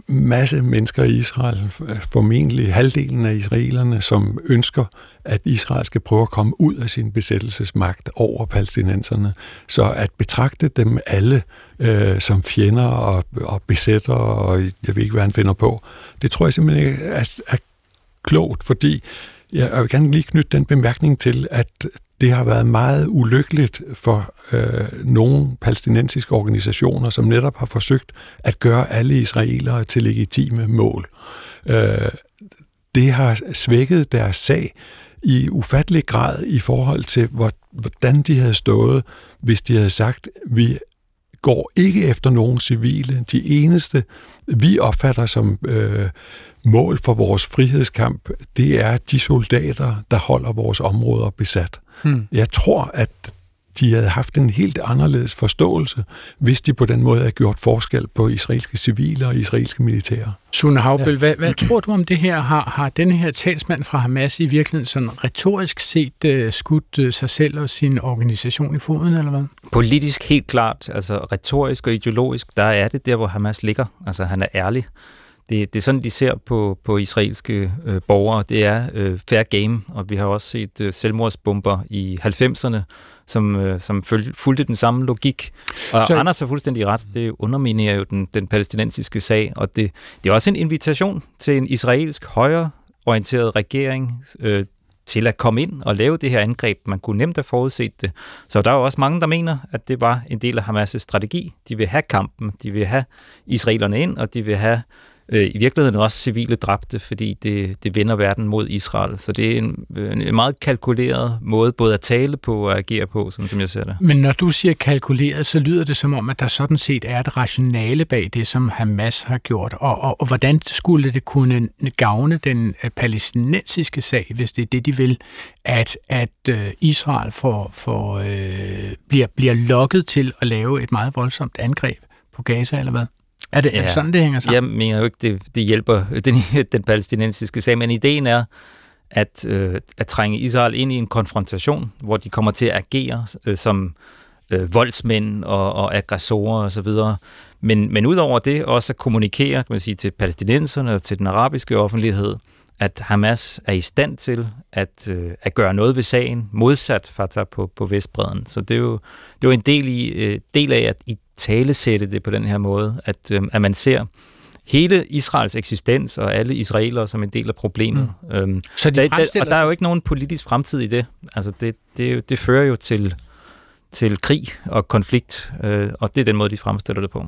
masse mennesker i Israel, formentlig halvdelen af israelerne, som ønsker, at Israel skal prøve at komme ud af sin besættelsesmagt over palæstinenserne. Så at betragte dem alle øh, som fjender og, og besætter, og jeg ved ikke, hvad han finder på, det tror jeg simpelthen ikke er, er klogt, fordi Ja, jeg vil gerne lige knytte den bemærkning til, at det har været meget ulykkeligt for øh, nogle palæstinensiske organisationer, som netop har forsøgt at gøre alle israelere til legitime mål. Øh, det har svækket deres sag i ufattelig grad i forhold til, hvordan de havde stået, hvis de havde sagt, vi går ikke efter nogen civile. De eneste, vi opfatter som øh, mål for vores frihedskamp, det er de soldater, der holder vores områder besat. Hmm. Jeg tror, at de havde haft en helt anderledes forståelse, hvis de på den måde havde gjort forskel på israelske civile og israelske militære. Sune Havbøl, ja. hvad, hvad tror du om det her? Har, har denne her talsmand fra Hamas i virkeligheden sådan retorisk set uh, skudt uh, sig selv og sin organisation i foden, eller hvad? Politisk helt klart, altså retorisk og ideologisk, der er det der, hvor Hamas ligger. Altså han er ærlig det, det er sådan, de ser på, på israelske øh, borgere. Det er øh, fair game, og vi har også set øh, selvmordsbomber i 90'erne, som, øh, som fulgte den samme logik. Og Så... Anders har fuldstændig ret. Det underminerer jo den, den palæstinensiske sag, og det, det er også en invitation til en israelsk højre orienteret regering, øh, til at komme ind og lave det her angreb. Man kunne nemt have forudset det. Så der er jo også mange, der mener, at det var en del af Hamas' strategi. De vil have kampen, de vil have israelerne ind, og de vil have øh, i virkeligheden også civile dræbte, fordi det, det vender verden mod Israel. Så det er en, en meget kalkuleret måde både at tale på og agere på, sådan som jeg ser det. Men når du siger kalkuleret, så lyder det som om, at der sådan set er et rationale bag det, som Hamas har gjort. Og, og, og hvordan skulle det kunne gavne den øh, palæstinensiske sag, hvis det er det, de vil, at, at øh, Israel får, får, øh, bliver, bliver lokket til at lave et meget voldsomt angreb på Gaza, eller hvad? Er det, ja. sådan, det hænger sammen? Jeg mener jo ikke, det, det hjælper den, den palæstinensiske sag, men ideen er, at, øh, at trænge Israel ind i en konfrontation, hvor de kommer til at agere øh, som øh, voldsmænd og, og aggressorer osv. Men, men udover det også at kommunikere kan man sige, til palæstinenserne og til den arabiske offentlighed, at Hamas er i stand til at, øh, at gøre noget ved sagen, modsat Fatah på, på Vestbreden. Så det er jo, det er jo en del, i, øh, del af at i talesætte det på den her måde, at, øh, at man ser hele Israels eksistens og alle israelere som en del af problemet. Mm. Øhm, så de der, der, og der er jo ikke nogen politisk fremtid i det. Altså det, det, det fører jo til, til krig og konflikt, øh, og det er den måde, de fremstiller det på.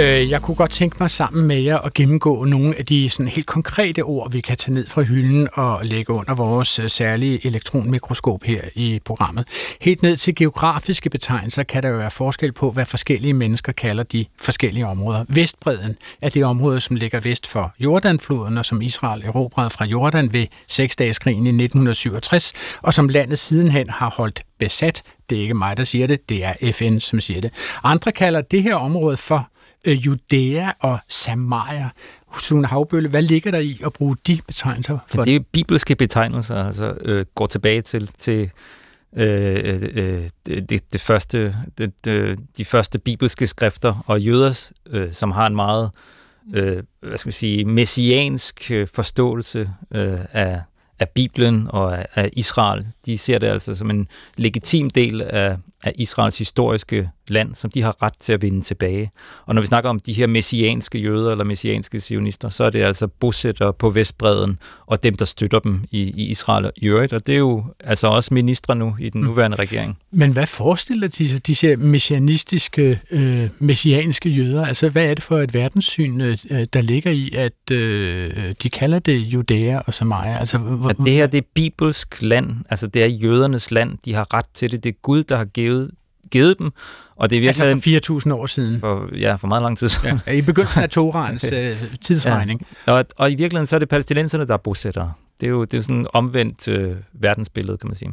Øh, jeg kunne godt tænke mig sammen med jer at gennemgå nogle af de sådan helt konkrete ord, vi kan tage ned fra hylden og lægge under vores øh, særlige elektronmikroskop her i programmet. Helt ned til geografiske betegnelser kan der jo være forskel på, hvad forskellige mennesker kalder de forskellige områder. Vestbredden er det område, som ligger vest for Jordanfloden, og som Israel erobrede fra Jordan ved seksdageskrigen i 1967, og som landet sidenhen har holdt besat. Det er ikke mig, der siger det, det er FN, som siger det. Andre kalder det her område for øh, Judæa og Samaria. Sune Havbølle, hvad ligger der i at bruge de betegnelser? For det er bibelske betegnelser, altså øh, går tilbage til, til øh, øh, det, det første, det, det, de første bibelske skrifter, og jøder, øh, som har en meget øh, hvad skal man sige, messiansk øh, forståelse øh, af, af Bibelen og af, af Israel. De ser det altså som en legitim del af, af Israels historiske land, som de har ret til at vinde tilbage. Og når vi snakker om de her messianske jøder eller messianske sionister, så er det altså bosættere på Vestbreden og dem, der støtter dem i, i Israel i øvrigt. Og det er jo altså også ministre nu i den mm. nuværende regering. Men hvad forestiller de sig, disse messianistiske, øh, messianske jøder? Altså, hvad er det for et verdenssyn, øh, der ligger i, at øh, de kalder det Judæa og Samaria? Altså, hvor, at det her, det er bibelsk land. Altså, det er jødernes land. De har ret til det. Det er Gud, der har givet givet dem. Og det er virkelig altså for 4.000 år siden? For, ja, for meget lang tid siden. Ja, I begyndelsen af Torans øh, tidsregning. Ja. Og, og i virkeligheden så er det palæstinenserne, der er bosættere. Det er jo det er sådan en omvendt øh, verdensbillede, kan man sige.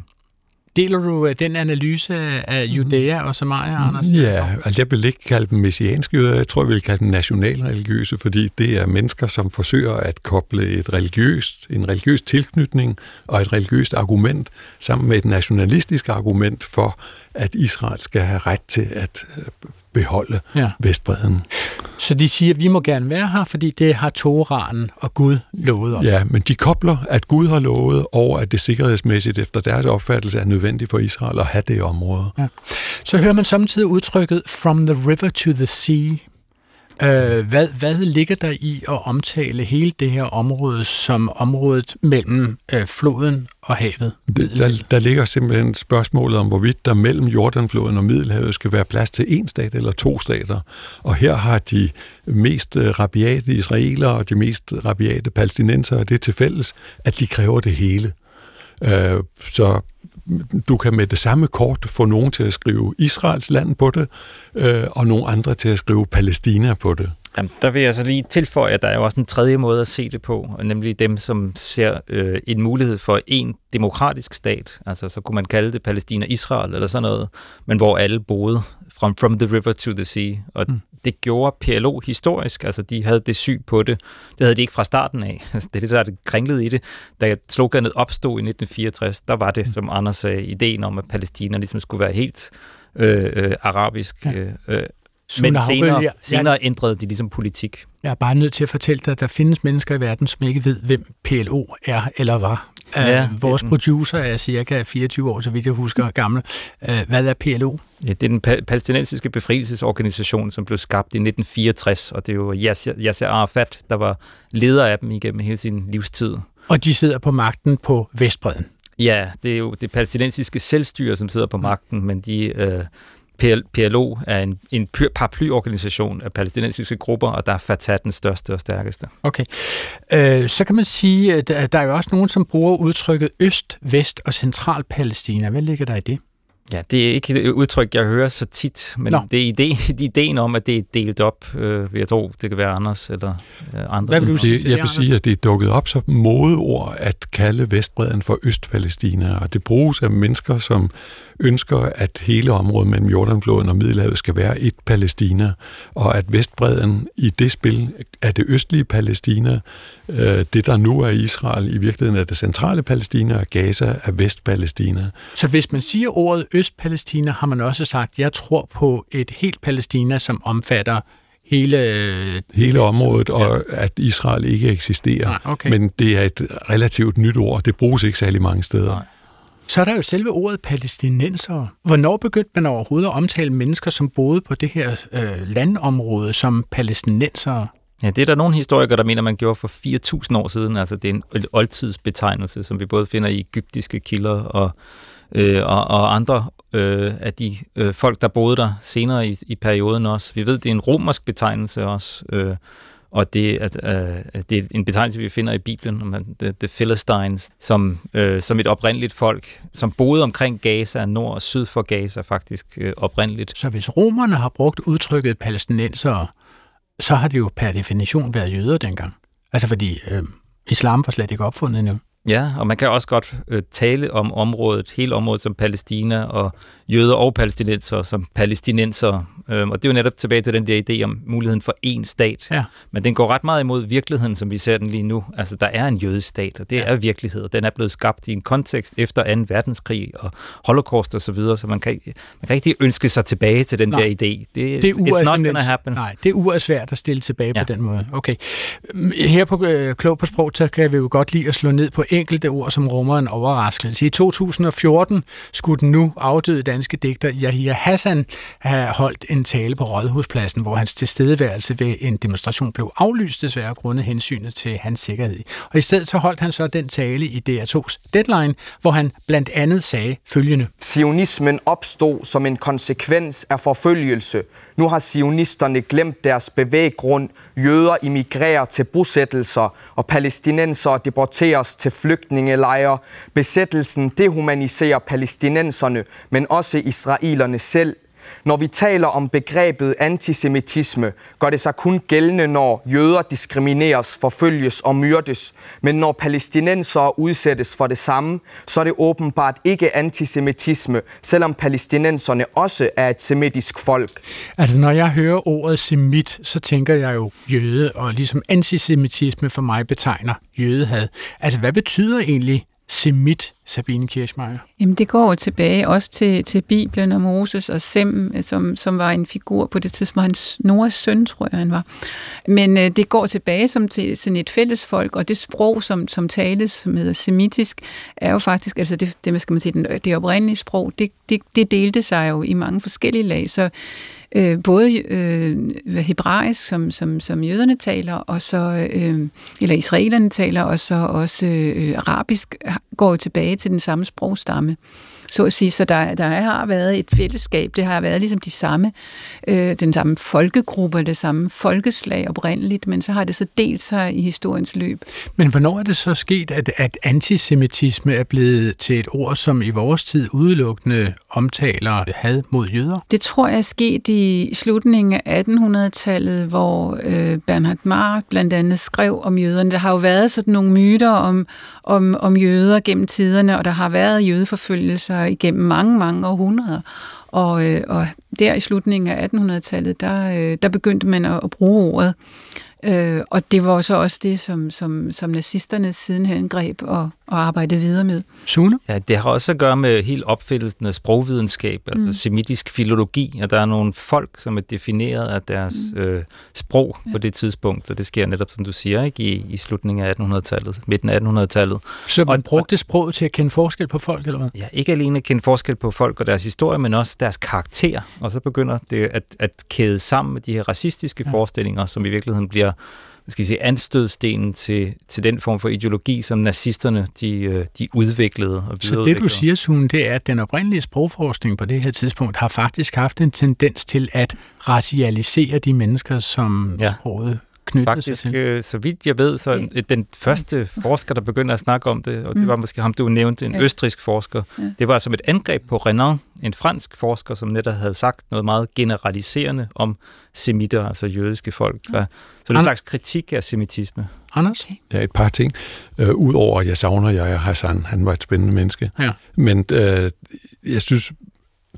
Deler du øh, den analyse af Judæa og Samaria, Anders? Ja, altså jeg vil ikke kalde dem messianske jøder, jeg tror, jeg vil kalde dem nationalreligiøse, fordi det er mennesker, som forsøger at koble et religiøst, en religiøs tilknytning og et religiøst argument sammen med et nationalistisk argument for, at Israel skal have ret til at øh, beholde ja. Vestbreden. Så de siger, at vi må gerne være her, fordi det har Toraen og Gud lovet os. Ja, men de kobler, at Gud har lovet, og at det sikkerhedsmæssigt efter deres opfattelse er nødvendigt for Israel at have det område. Ja. Så hører man samtidig udtrykket from the river to the sea. Øh, hvad, hvad ligger der i at omtale hele det her område som området mellem øh, floden og havet? Det, der, der ligger simpelthen spørgsmålet om, hvorvidt der mellem Jordanfloden og Middelhavet skal være plads til en stat eller to stater. Og her har de mest øh, rabiate israelere og de mest rabiate palæstinenser det til fælles, at de kræver det hele. Øh, så du kan med det samme kort få nogen til at skrive Israels land på det, øh, og nogle andre til at skrive Palæstina på det. Jamen, der vil jeg så lige tilføje, at der er jo også en tredje måde at se det på, nemlig dem, som ser øh, en mulighed for en demokratisk stat, altså så kunne man kalde det Palæstina-Israel eller sådan noget, men hvor alle boede from, from the river to the sea, og mm. Det gjorde PLO historisk, altså de havde det syg på det, det havde de ikke fra starten af, altså, det er det, der er det kringlede i det, da sloganet opstod i 1964, der var det, mm. som Anders sagde, ideen om, at Palæstina ligesom skulle være helt øh, øh, arabisk, øh, øh. Men senere, senere ændrede de ligesom politik. Jeg er bare nødt til at fortælle dig, at der findes mennesker i verden, som ikke ved, hvem PLO er eller var. Ja, Vores producer er cirka 24 år, så vidt jeg husker, gammel. Hvad er PLO? Ja, det er den pa- palæstinensiske befrielsesorganisation, som blev skabt i 1964, og det er jo Yasser, Yasser Arafat, der var leder af dem igennem hele sin livstid. Og de sidder på magten på Vestbreden? Ja, det er jo det palæstinensiske selvstyre, som sidder på magten, men de... Øh, PLO er en, en paraplyorganisation af palæstinensiske grupper, og der er Fatah den største og stærkeste. Okay. Øh, så kan man sige, at der er jo også nogen, som bruger udtrykket Øst, Vest og Central Palæstina. Hvad ligger der i det? Ja, det er ikke et udtryk, jeg hører så tit, men Nå. det er idé, ideen om, at det er delt op. Øh, jeg tror, det kan være Anders eller øh, andre. Hvad vil du sige? Jeg vil sige, at det er dukket op som modeord at kalde Vestbreden for Østpalæstina, og det bruges af mennesker, som ønsker, at hele området mellem Jordanfloden og Middelhavet skal være et Palæstina, og at Vestbreden i det spil er det østlige Palæstina, øh, det der nu er Israel, i virkeligheden er det centrale Palæstina, og Gaza er Vestpalæstina. Så hvis man siger ordet Østpalæstina, har man også sagt, jeg tror på et helt Palæstina, som omfatter hele... Hele området, og ja. at Israel ikke eksisterer. Nej, okay. Men det er et relativt nyt ord. Det bruges ikke særlig mange steder. Nej. Så er der jo selve ordet palæstinenser. Hvornår begyndte man overhovedet at omtale mennesker, som boede på det her øh, landområde, som palæstinenser? Ja, det er der nogle historikere, der mener, man gjorde for 4.000 år siden. Altså det er en oldtidsbetegnelse, som vi både finder i egyptiske kilder og, øh, og, og andre øh, af de øh, folk, der boede der senere i, i perioden også. Vi ved, det er en romersk betegnelse også. Øh, og det, at, øh, at det er en betegnelse, vi finder i Bibelen, om the, the Philistines, som, øh, som et oprindeligt folk, som boede omkring Gaza, nord og syd for Gaza faktisk øh, oprindeligt. Så hvis romerne har brugt udtrykket palæstinenser, så har det jo per definition været jøder dengang. Altså fordi øh, islam var slet ikke opfundet endnu. Ja, og man kan også godt øh, tale om området, hele området som Palæstina, og jøder og palæstinenser som palæstinenser. Øhm, og det er jo netop tilbage til den der idé om muligheden for én stat. Ja. Men den går ret meget imod virkeligheden, som vi ser den lige nu. Altså, der er en jødisk stat, og det ja. er virkelighed, og den er blevet skabt i en kontekst efter 2. verdenskrig og holocaust og så videre, så man kan, man kan ikke ønske sig tilbage til den nej. der idé. Det, det er it's not gonna happen. Nej, det er uansvært at stille tilbage ja. på den måde. Okay. Her på øh, Klog på Sprog, så kan vi jo godt lide at slå ned på enkelte ord, som rummer en overraskelse. I 2014 skulle den nu afdøde danske digter Yahya Hassan have holdt en tale på Rådhuspladsen, hvor hans tilstedeværelse ved en demonstration blev aflyst desværre grundet hensynet til hans sikkerhed. Og i stedet så holdt han så den tale i DR2's Deadline, hvor han blandt andet sagde følgende. Sionismen opstod som en konsekvens af forfølgelse, nu har sionisterne glemt deres bevæggrund. Jøder immigrerer til bosættelser, og palæstinenser deporteres til flygtningelejre. Besættelsen dehumaniserer palæstinenserne, men også israelerne selv. Når vi taler om begrebet antisemitisme, gør det sig kun gældende, når jøder diskrimineres, forfølges og myrdes. Men når palæstinensere udsættes for det samme, så er det åbenbart ikke antisemitisme, selvom palæstinenserne også er et semitisk folk. Altså når jeg hører ordet semit, så tænker jeg jo jøde, og ligesom antisemitisme for mig betegner jødehad. Altså hvad betyder egentlig semit, Sabine Kirchmeier? Jamen det går tilbage også til, til Bibelen og Moses og Sem, øh, som, som var en figur på det tidspunkt, hans Noras søn, tror jeg han var. Men øh, det går tilbage som til sådan et fælles folk, og det sprog, som, som tales, som hedder semitisk, er jo faktisk, altså det, det, skal man sige, det oprindelige sprog, det, det, det delte sig jo i mange forskellige lag, så øh, både øh, hebraisk, som, som, som jøderne taler, og så, øh, eller israelerne taler, og så også øh, arabisk, går jo tilbage til den samme sprogstamme så at sige. Så der, der har været et fællesskab. Det har været ligesom de samme, øh, den samme folkegruppe, det samme folkeslag oprindeligt, men så har det så delt sig i historiens løb. Men hvornår er det så sket, at, at antisemitisme er blevet til et ord, som i vores tid udelukkende omtaler had mod jøder? Det tror jeg er sket i slutningen af 1800-tallet, hvor øh, Bernhard Marx blandt andet skrev om jøderne. Der har jo været sådan nogle myter om, om, om jøder gennem tiderne, og der har været jødeforfølgelser igennem mange, mange århundreder. Og, øh, og der i slutningen af 1800-tallet, der, øh, der begyndte man at, at bruge ordet. Øh, og det var så også det, som, som, som nazisterne sidenhen greb og, og arbejdet videre med. Sune? Ja, det har også at gøre med helt opfindelsen af sprogvidenskab, altså Mm. semitisk filologi, og der er nogle folk, som er defineret af deres mm. øh, sprog på det tidspunkt, og det sker netop, som du siger, ikke, i, i slutningen af 1800-tallet, midten af 1800-tallet. Så man brugte sproget til at kende forskel på folk, eller hvad? Ja, ikke alene at kende forskel på folk og deres historie, men også deres karakter. Og så begynder det at, at kæde sammen med de her racistiske ja. forestillinger, som i virkeligheden bliver skal jeg sige, anstødstenen til, til den form for ideologi, som nazisterne de, øh, de udviklede og Så det du siger, Sune, det er, at den oprindelige sprogforskning på det her tidspunkt har faktisk haft en tendens til at racialisere de mennesker, som ja. sproget knyttede sig Faktisk, til. øh, så vidt jeg ved, så er den første forsker, der begynder at snakke om det, og det Mm. var måske ham, du nævnte, en Ja. østrisk forsker. Ja. Det var som et angreb på Renan, en fransk forsker, som netop havde sagt noget meget generaliserende om semitter, altså jødiske folk. Så, så det er en slags kritik af semitisme. Anders? Ja, et par ting. Øh, Udover at jeg savner jeg Hassan, han var et spændende menneske. Ja. Men øh, jeg synes,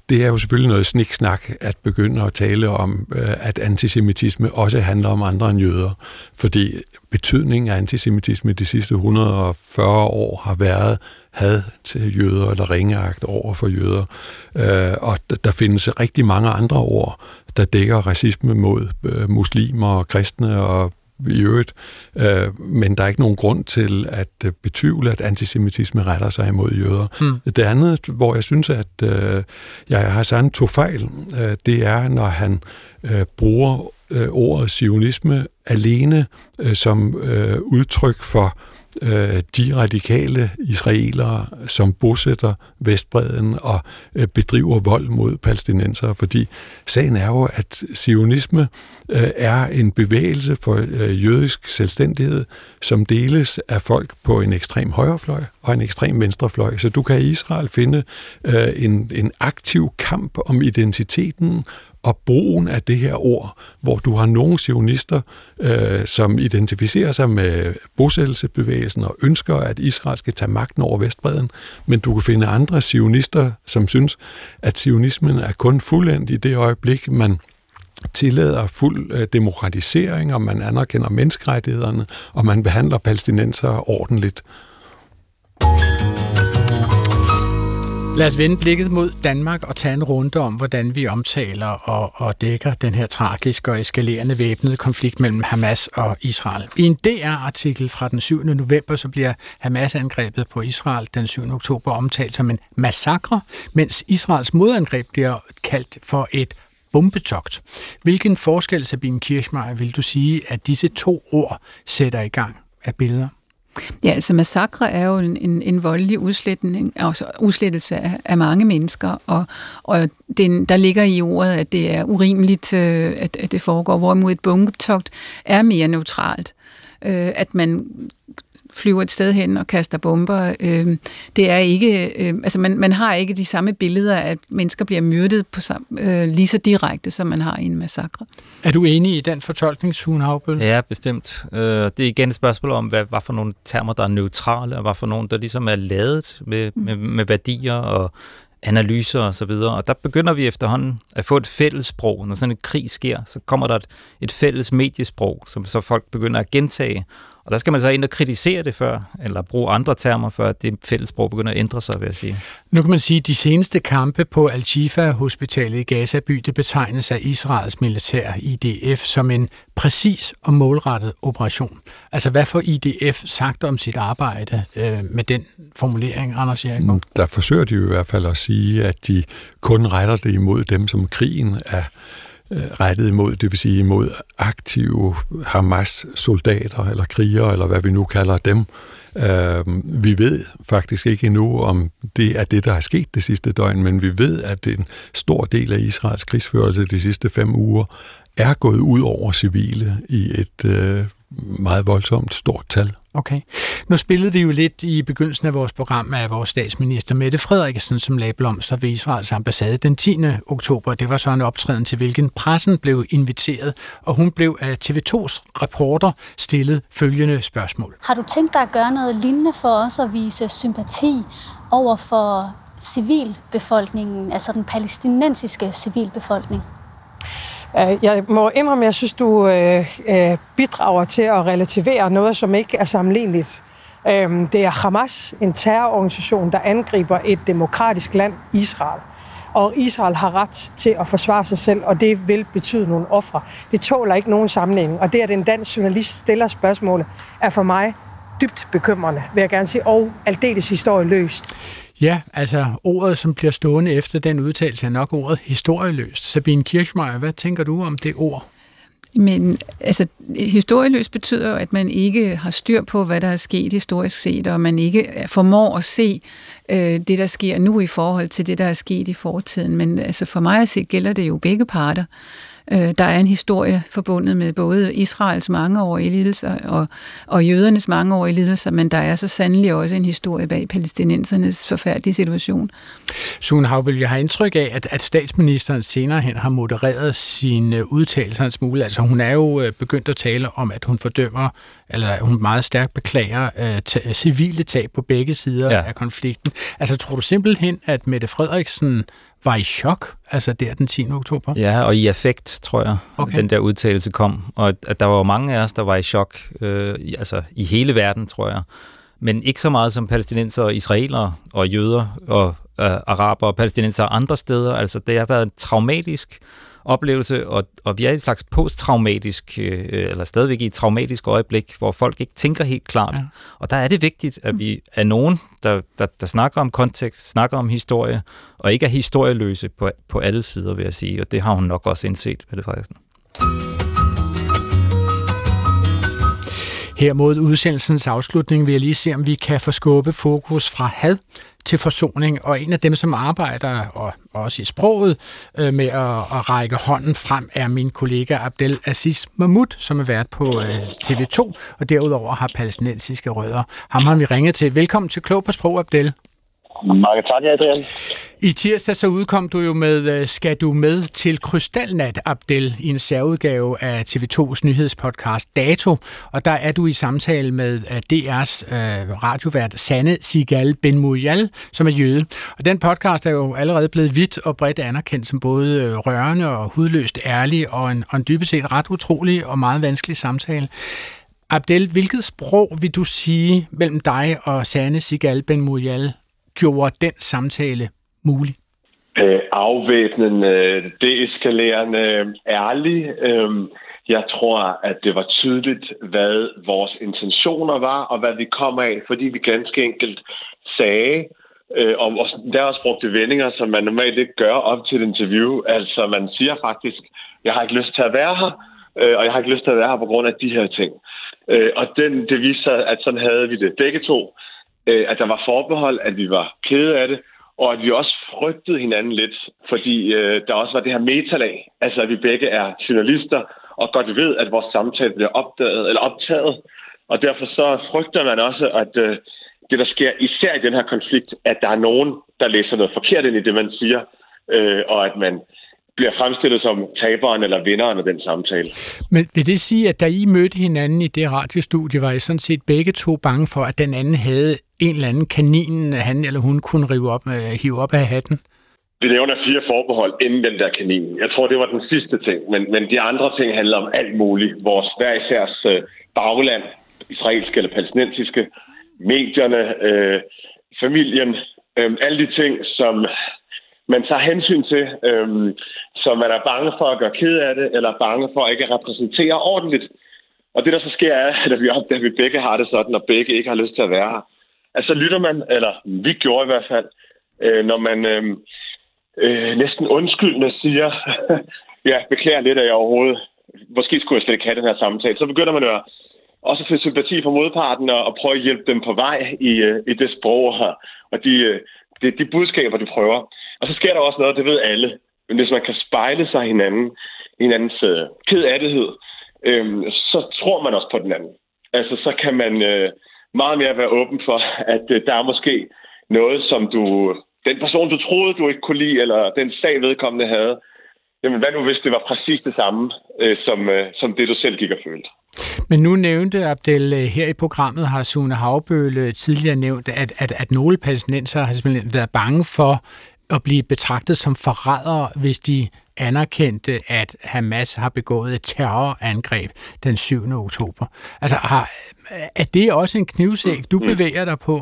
det er jo selvfølgelig noget sniksnak at begynde at tale om, øh, at antisemitisme også handler om andre end jøder. Fordi betydningen af antisemitisme de sidste 140 år har været had til jøder eller ringeagt over for jøder. Øh, og der, findes rigtig mange andre ord, der dækker racisme mod øh, muslimer og kristne og i øvrigt. Øh, men der er ikke nogen grund til at øh, betvivle, at antisemitisme retter sig imod jøder. Hmm. Det andet, hvor jeg synes, at øh, jeg Hassan tog fejl, øh, det er, når han øh, bruger øh, ordet sionisme alene øh, som øh, udtryk for øh, Øh, de radikale israelere, som bosætter Vestbreden og øh, bedriver vold mod palæstinensere, fordi sagen er jo, at sionisme øh, er en bevægelse for øh, jødisk selvstændighed, som deles af folk på en ekstrem højrefløj og en ekstrem venstrefløj. Så du kan i Israel finde øh, en, en aktiv kamp om identiteten og brugen af det her ord, hvor du har nogle sionister, øh, som identificerer sig med bosættelsesbevægelsen og ønsker, at Israel skal tage magten over Vestbreden, men du kan finde andre sionister, som synes, at sionismen er kun fuldendt i det øjeblik, man tillader fuld øh, demokratisering, og man anerkender menneskerettighederne, og man behandler palæstinenser ordentligt. Lad os vende blikket mod Danmark og tage en runde om, hvordan vi omtaler og, og dækker den her tragiske og eskalerende væbnede konflikt mellem Hamas og Israel. I en DR-artikel fra den 7. november, så bliver Hamas-angrebet på Israel den 7. oktober omtalt som en massakre, mens Israels modangreb bliver kaldt for et bombetogt. Hvilken forskel, Sabine Kirchmeier, vil du sige, at disse to ord sætter i gang af billeder? Ja, altså massakre er jo en, en, en voldelig udslætning, altså udslettelse af, af mange mennesker, og, og den, der ligger i ordet, at det er urimeligt, øh, at, at det foregår, hvorimod et bunketogt er mere neutralt. Øh, at man flyver et sted hen og kaster bomber. Øh, det er ikke, øh, altså man, man har ikke de samme billeder af, at mennesker bliver myrdet på sam, øh, lige så direkte, som man har i en massakre. Er du enig i den fortolkning, Sune Havbøl? Ja, bestemt. Øh, Det er igen et spørgsmål om, hvad, hvad for nogle termer, der er neutrale, og hvad for nogle, der ligesom er lavet med, med, med værdier og analyser og så videre. Og der begynder vi efterhånden at få et fælles sprog. Når sådan en krig sker, så kommer der et, et fælles mediesprog, som så folk begynder at gentage. Og der skal man så ind og kritisere det før, eller bruge andre termer, før at det fælles sprog begynder at ændre sig, vil jeg sige. Nu kan man sige, at de seneste kampe på Al-Shifa-hospitalet i Gaza-by, det betegnes af Israels militær IDF som en præcis og målrettet operation. Altså, hvad får IDF sagt om sit arbejde øh, med den formulering, Anders Jærgaard? Der forsøger de jo i hvert fald at sige, at de kun retter det imod dem, som krigen er Øh, rettet imod, det vil sige imod aktive Hamas-soldater eller krigere, eller hvad vi nu kalder dem. Øh, vi ved faktisk ikke endnu, om det er det, der er sket det sidste døgn, men vi ved, at en stor del af Israels krigsførelse de sidste fem uger er gået ud over civile i et øh, meget voldsomt stort tal. Okay. Nu spillede vi jo lidt i begyndelsen af vores program af vores statsminister Mette Frederiksen, som lagde blomster ved Israels ambassade den 10. oktober. Det var så en optræden til, hvilken pressen blev inviteret, og hun blev af TV2's reporter stillet følgende spørgsmål. Har du tænkt dig at gøre noget lignende for os at vise sympati over for civilbefolkningen, altså den palæstinensiske civilbefolkning? Øh, jeg må indrømme, at jeg synes, du øh, øh, bidrager til at relativere noget, som ikke er sammenligneligt. Øhm, det er Hamas, en terrororganisation, der angriber et demokratisk land, Israel. Og Israel har ret til at forsvare sig selv, og det vil betyde nogle ofre. Det tåler ikke nogen sammenligning. Og det, at en dansk journalist stiller spørgsmålet, er for mig dybt bekymrende, vil jeg gerne sige, og aldeles historieløst. Ja, altså ordet, som bliver stående efter den udtalelse, er nok ordet historieløst. Sabine Kirchmeier, hvad tænker du om det ord? Men altså, historieløst betyder at man ikke har styr på, hvad der er sket historisk set, og man ikke formår at se øh, det, der sker nu i forhold til det, der er sket i fortiden. Men altså, for mig at se, gælder det jo begge parter. Øh, der er en historie forbundet med både Israels mangeårige lidelser og, og jødernes mangeårige lidelser, men der er så sandelig også en historie bag palæstinensernes forfærdelige situation. Sune Havbøl, jeg har indtryk af, at, at statsministeren senere hen har modereret sine udtalelser en smule. Altså hun er jo øh, begyndt at tale om, at hun fordømmer, eller hun meget stærkt beklager uh, civile tab på begge sider ja. af konflikten. Altså tror du simpelthen, at Mette Frederiksen var i chok, altså der den 10. oktober? Ja, og i affekt, tror jeg, okay. den der udtalelse kom. Og at der var jo mange af os, der var i chok, øh, altså i hele verden, tror jeg. Men ikke så meget som palæstinenser og israelere og jøder og øh, araber og palæstinenser andre steder. Altså det har været traumatisk oplevelse, og, og vi er i et slags posttraumatisk, øh, eller stadigvæk i et traumatisk øjeblik, hvor folk ikke tænker helt klart. Ja. Og der er det vigtigt, at vi er nogen, der, der, der snakker om kontekst, snakker om historie, og ikke er historieløse på, på alle sider, vil jeg sige. Og det har hun nok også indset, Pelle Frederiksen. Her mod udsendelsens afslutning vil jeg lige se, om vi kan få skubbe fokus fra had til forsoning, og en af dem, som arbejder, og også i sproget, øh, med at, at række hånden frem, er min kollega Abdel Aziz Mahmoud, som er vært på øh, TV2, og derudover har palæstinensiske rødder. Ham har vi ringet til. Velkommen til Klog på Sprog, Abdel. Mange tak, Adrian. I tirsdag så udkom du jo med øh, Skal du med til Krystalnat, Abdel, i en særudgave af TV2's nyhedspodcast Dato. Og der er du i samtale med øh, DR's øh, radiovært Sanne Sigal Ben Mujal, som er jøde. Og den podcast er jo allerede blevet vidt og bredt anerkendt som både øh, rørende og hudløst ærlig og en, og en dybest set ret utrolig og meget vanskelig samtale. Abdel, hvilket sprog vil du sige mellem dig og Sanne Sigal Ben Mujal gjorde den samtale mulig? Øh, afvæbnende, øh, deeskalerende, ærlig. Øh, jeg tror, at det var tydeligt, hvad vores intentioner var, og hvad vi kom af, fordi vi ganske enkelt sagde, øh, og der også brugte vendinger, som man normalt ikke gør op til et interview. Altså, man siger faktisk, jeg har ikke lyst til at være her, øh, og jeg har ikke lyst til at være her på grund af de her ting. Øh, og den, det viser sig, at sådan havde vi det begge to øh, at der var forbehold, at vi var kede af det, og at vi også frygtede hinanden lidt, fordi øh, der også var det her metalag, altså at vi begge er journalister, og godt ved, at vores samtale bliver opdaget eller optaget, og derfor så frygter man også, at øh, det, der sker især i den her konflikt, at der er nogen, der læser noget forkert ind i det, man siger, øh, og at man bliver fremstillet som taberen eller vinderen af den samtale. Men vil det sige, at da I mødte hinanden i det radiostudie, var I sådan set begge to bange for, at den anden havde en eller anden kanin, han eller hun kunne rive op, øh, hive op af hatten? Vi nævner fire forbehold inden den der kanin. Jeg tror, det var den sidste ting. Men, men de andre ting handler om alt muligt. Vores hver isærs øh, bagland, israelske eller palæstinensiske, medierne, øh, familien, øh, alle de ting, som man tager hensyn til, øhm, så man er bange for at gøre ked af det, eller bange for at ikke at repræsentere ordentligt. Og det, der så sker, er, at vi opdager, at vi begge har det sådan, og begge ikke har lyst til at være her. Altså lytter man, eller vi gjorde i hvert fald, øh, når man øh, øh, næsten undskyldende siger, ja, beklager lidt, at jeg overhovedet, måske skulle jeg slet ikke have den her samtale, så begynder man jo også at få sympati for modparten og, og prøve at hjælpe dem på vej i, øh, i det sprog og, og de, øh, de, de budskaber, de prøver. Og så sker der også noget, det ved alle. Men hvis man kan spejle sig hinanden, hinandens øh, kedattighed, øh, så tror man også på den anden. Altså, så kan man øh, meget mere være åben for, at øh, der er måske noget, som du... Den person, du troede, du ikke kunne lide, eller den sag, vedkommende havde, jamen hvad nu, hvis det var præcis det samme, øh, som, øh, som det, du selv gik og følte? Men nu nævnte Abdel, øh, her i programmet har Sune Havbøle tidligere nævnt, at, at, at nogle palæstinenser har simpelthen været bange for at blive betragtet som forrædere, hvis de anerkendte, at Hamas har begået et terrorangreb den 7. oktober. Altså, har, er det også en knivsæk, du mm. bevæger dig på?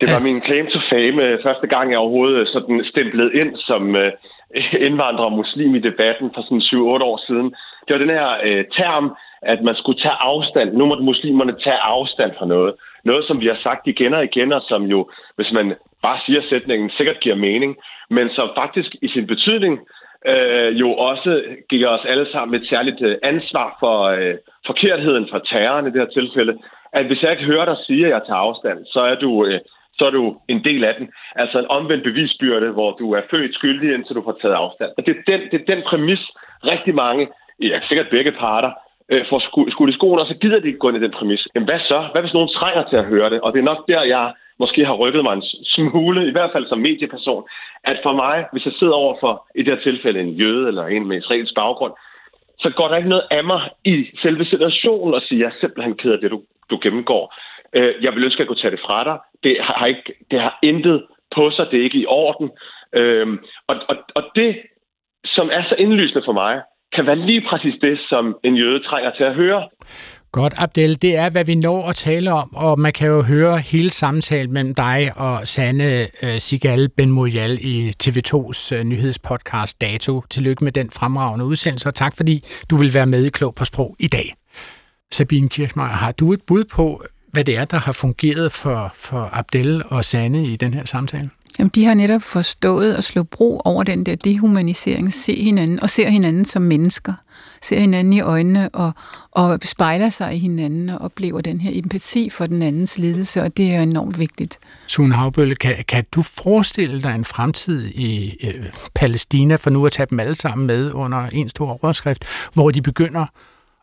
Det var min claim to fame første gang, jeg overhovedet sådan stemplet ind som uh, indvandrer og muslim i debatten for sådan 7-8 år siden. Det var den her uh, term, at man skulle tage afstand. Nu måtte muslimerne tage afstand fra noget. Noget, som vi har sagt igen og igen, og som jo, hvis man bare siger sætningen, sikkert giver mening, men som faktisk i sin betydning øh, jo også giver os alle sammen et særligt øh, ansvar for øh, forkertheden fra terroren i det her tilfælde, at hvis jeg ikke hører dig sige, at jeg tager afstand, så er du... Øh, så er du en del af den. Altså en omvendt bevisbyrde, hvor du er født skyldig, indtil du får taget afstand. Og det er den, det er den præmis, rigtig mange, ja, sikkert begge parter, øh, får skudt i skoen, og så gider de ikke gå ind i den præmis. Jamen hvad så? Hvad hvis nogen trænger til at høre det? Og det er nok der, jeg måske har rykket mig en smule, i hvert fald som medieperson, at for mig, hvis jeg sidder over for i det her tilfælde en jøde eller en med israelsk baggrund, så går der ikke noget af mig i selve situationen og siger, jeg er simpelthen ked af det, du, du gennemgår. Øh, jeg vil ønske, at jeg kunne tage det fra dig. Det har, ikke, det har intet på sig, det er ikke i orden. Øh, og, og, og det, som er så indlysende for mig, kan være lige præcis det, som en jøde trænger til at høre. Godt, Abdel. Det er, hvad vi når at tale om, og man kan jo høre hele samtalen mellem dig og Sanne øh, Sigal Ben Moyal i TV2's øh, nyhedspodcast Dato. Tillykke med den fremragende udsendelse, og tak fordi du vil være med i Klog på Sprog i dag. Sabine Kirchmeier, har du et bud på, hvad det er, der har fungeret for, for Abdel og Sanne i den her samtale? Jamen, de har netop forstået at slå bro over den der dehumanisering, se hinanden og ser hinanden som mennesker, ser hinanden i øjnene og, og spejler sig i hinanden og oplever den her empati for den andens lidelse, og det er enormt vigtigt. Sune Havbølle, kan, kan du forestille dig en fremtid i øh, Palæstina, for nu at tage dem alle sammen med under en stor overskrift, hvor de begynder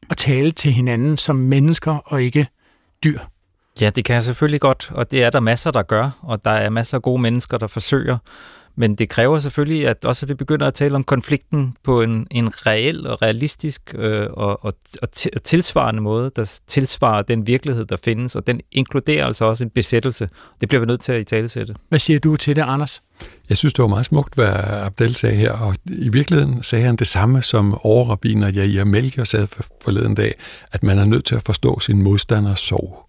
at tale til hinanden som mennesker og ikke dyr? Ja, det kan jeg selvfølgelig godt, og det er der masser, der gør, og der er masser af gode mennesker, der forsøger. Men det kræver selvfølgelig, at også vi begynder at tale om konflikten på en, en reel og realistisk øh, og, og, og tilsvarende måde, der tilsvarer den virkelighed, der findes, og den inkluderer altså også en besættelse. Det bliver vi nødt til at i talesætte. Hvad siger du til det, Anders? Jeg synes, det var meget smukt, hvad Abdel sagde her, og i virkeligheden sagde han det samme, som overrabiner Jair Melchior sagde forleden dag, at man er nødt til at forstå sin modstanders sorg.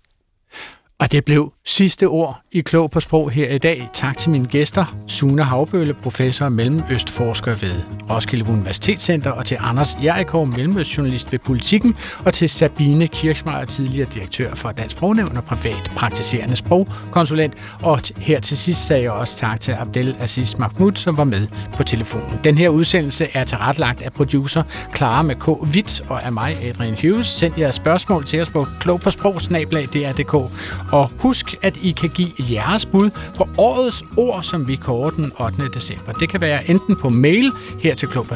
Og det blev sidste ord i Klog på Sprog her i dag. Tak til mine gæster, Sune Havbølle, professor og mellemøstforsker ved Roskilde Universitetscenter, og til Anders Jerikov, mellemøstjournalist ved Politikken, og til Sabine Kirchmeier, tidligere direktør for Dansk Sprognævn og privat praktiserende sprogkonsulent. Og her til sidst sagde jeg også tak til Abdel Aziz Mahmoud, som var med på telefonen. Den her udsendelse er tilrettelagt af producer Clara med K. Witt og af mig, Adrian Hughes. Send jeres spørgsmål til os på klog på og husk, at I kan give jeres bud på årets ord, som vi kårer den 8. december. Det kan være enten på mail her til klog på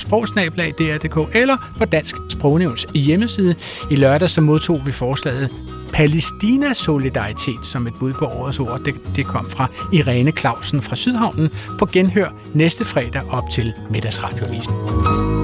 eller på Dansk Sprognævns hjemmeside. I lørdag så modtog vi forslaget Palæstina Solidaritet som et bud på årets ord. Det, det kom fra Irene Clausen fra Sydhavnen på genhør næste fredag op til middagsradiovisen.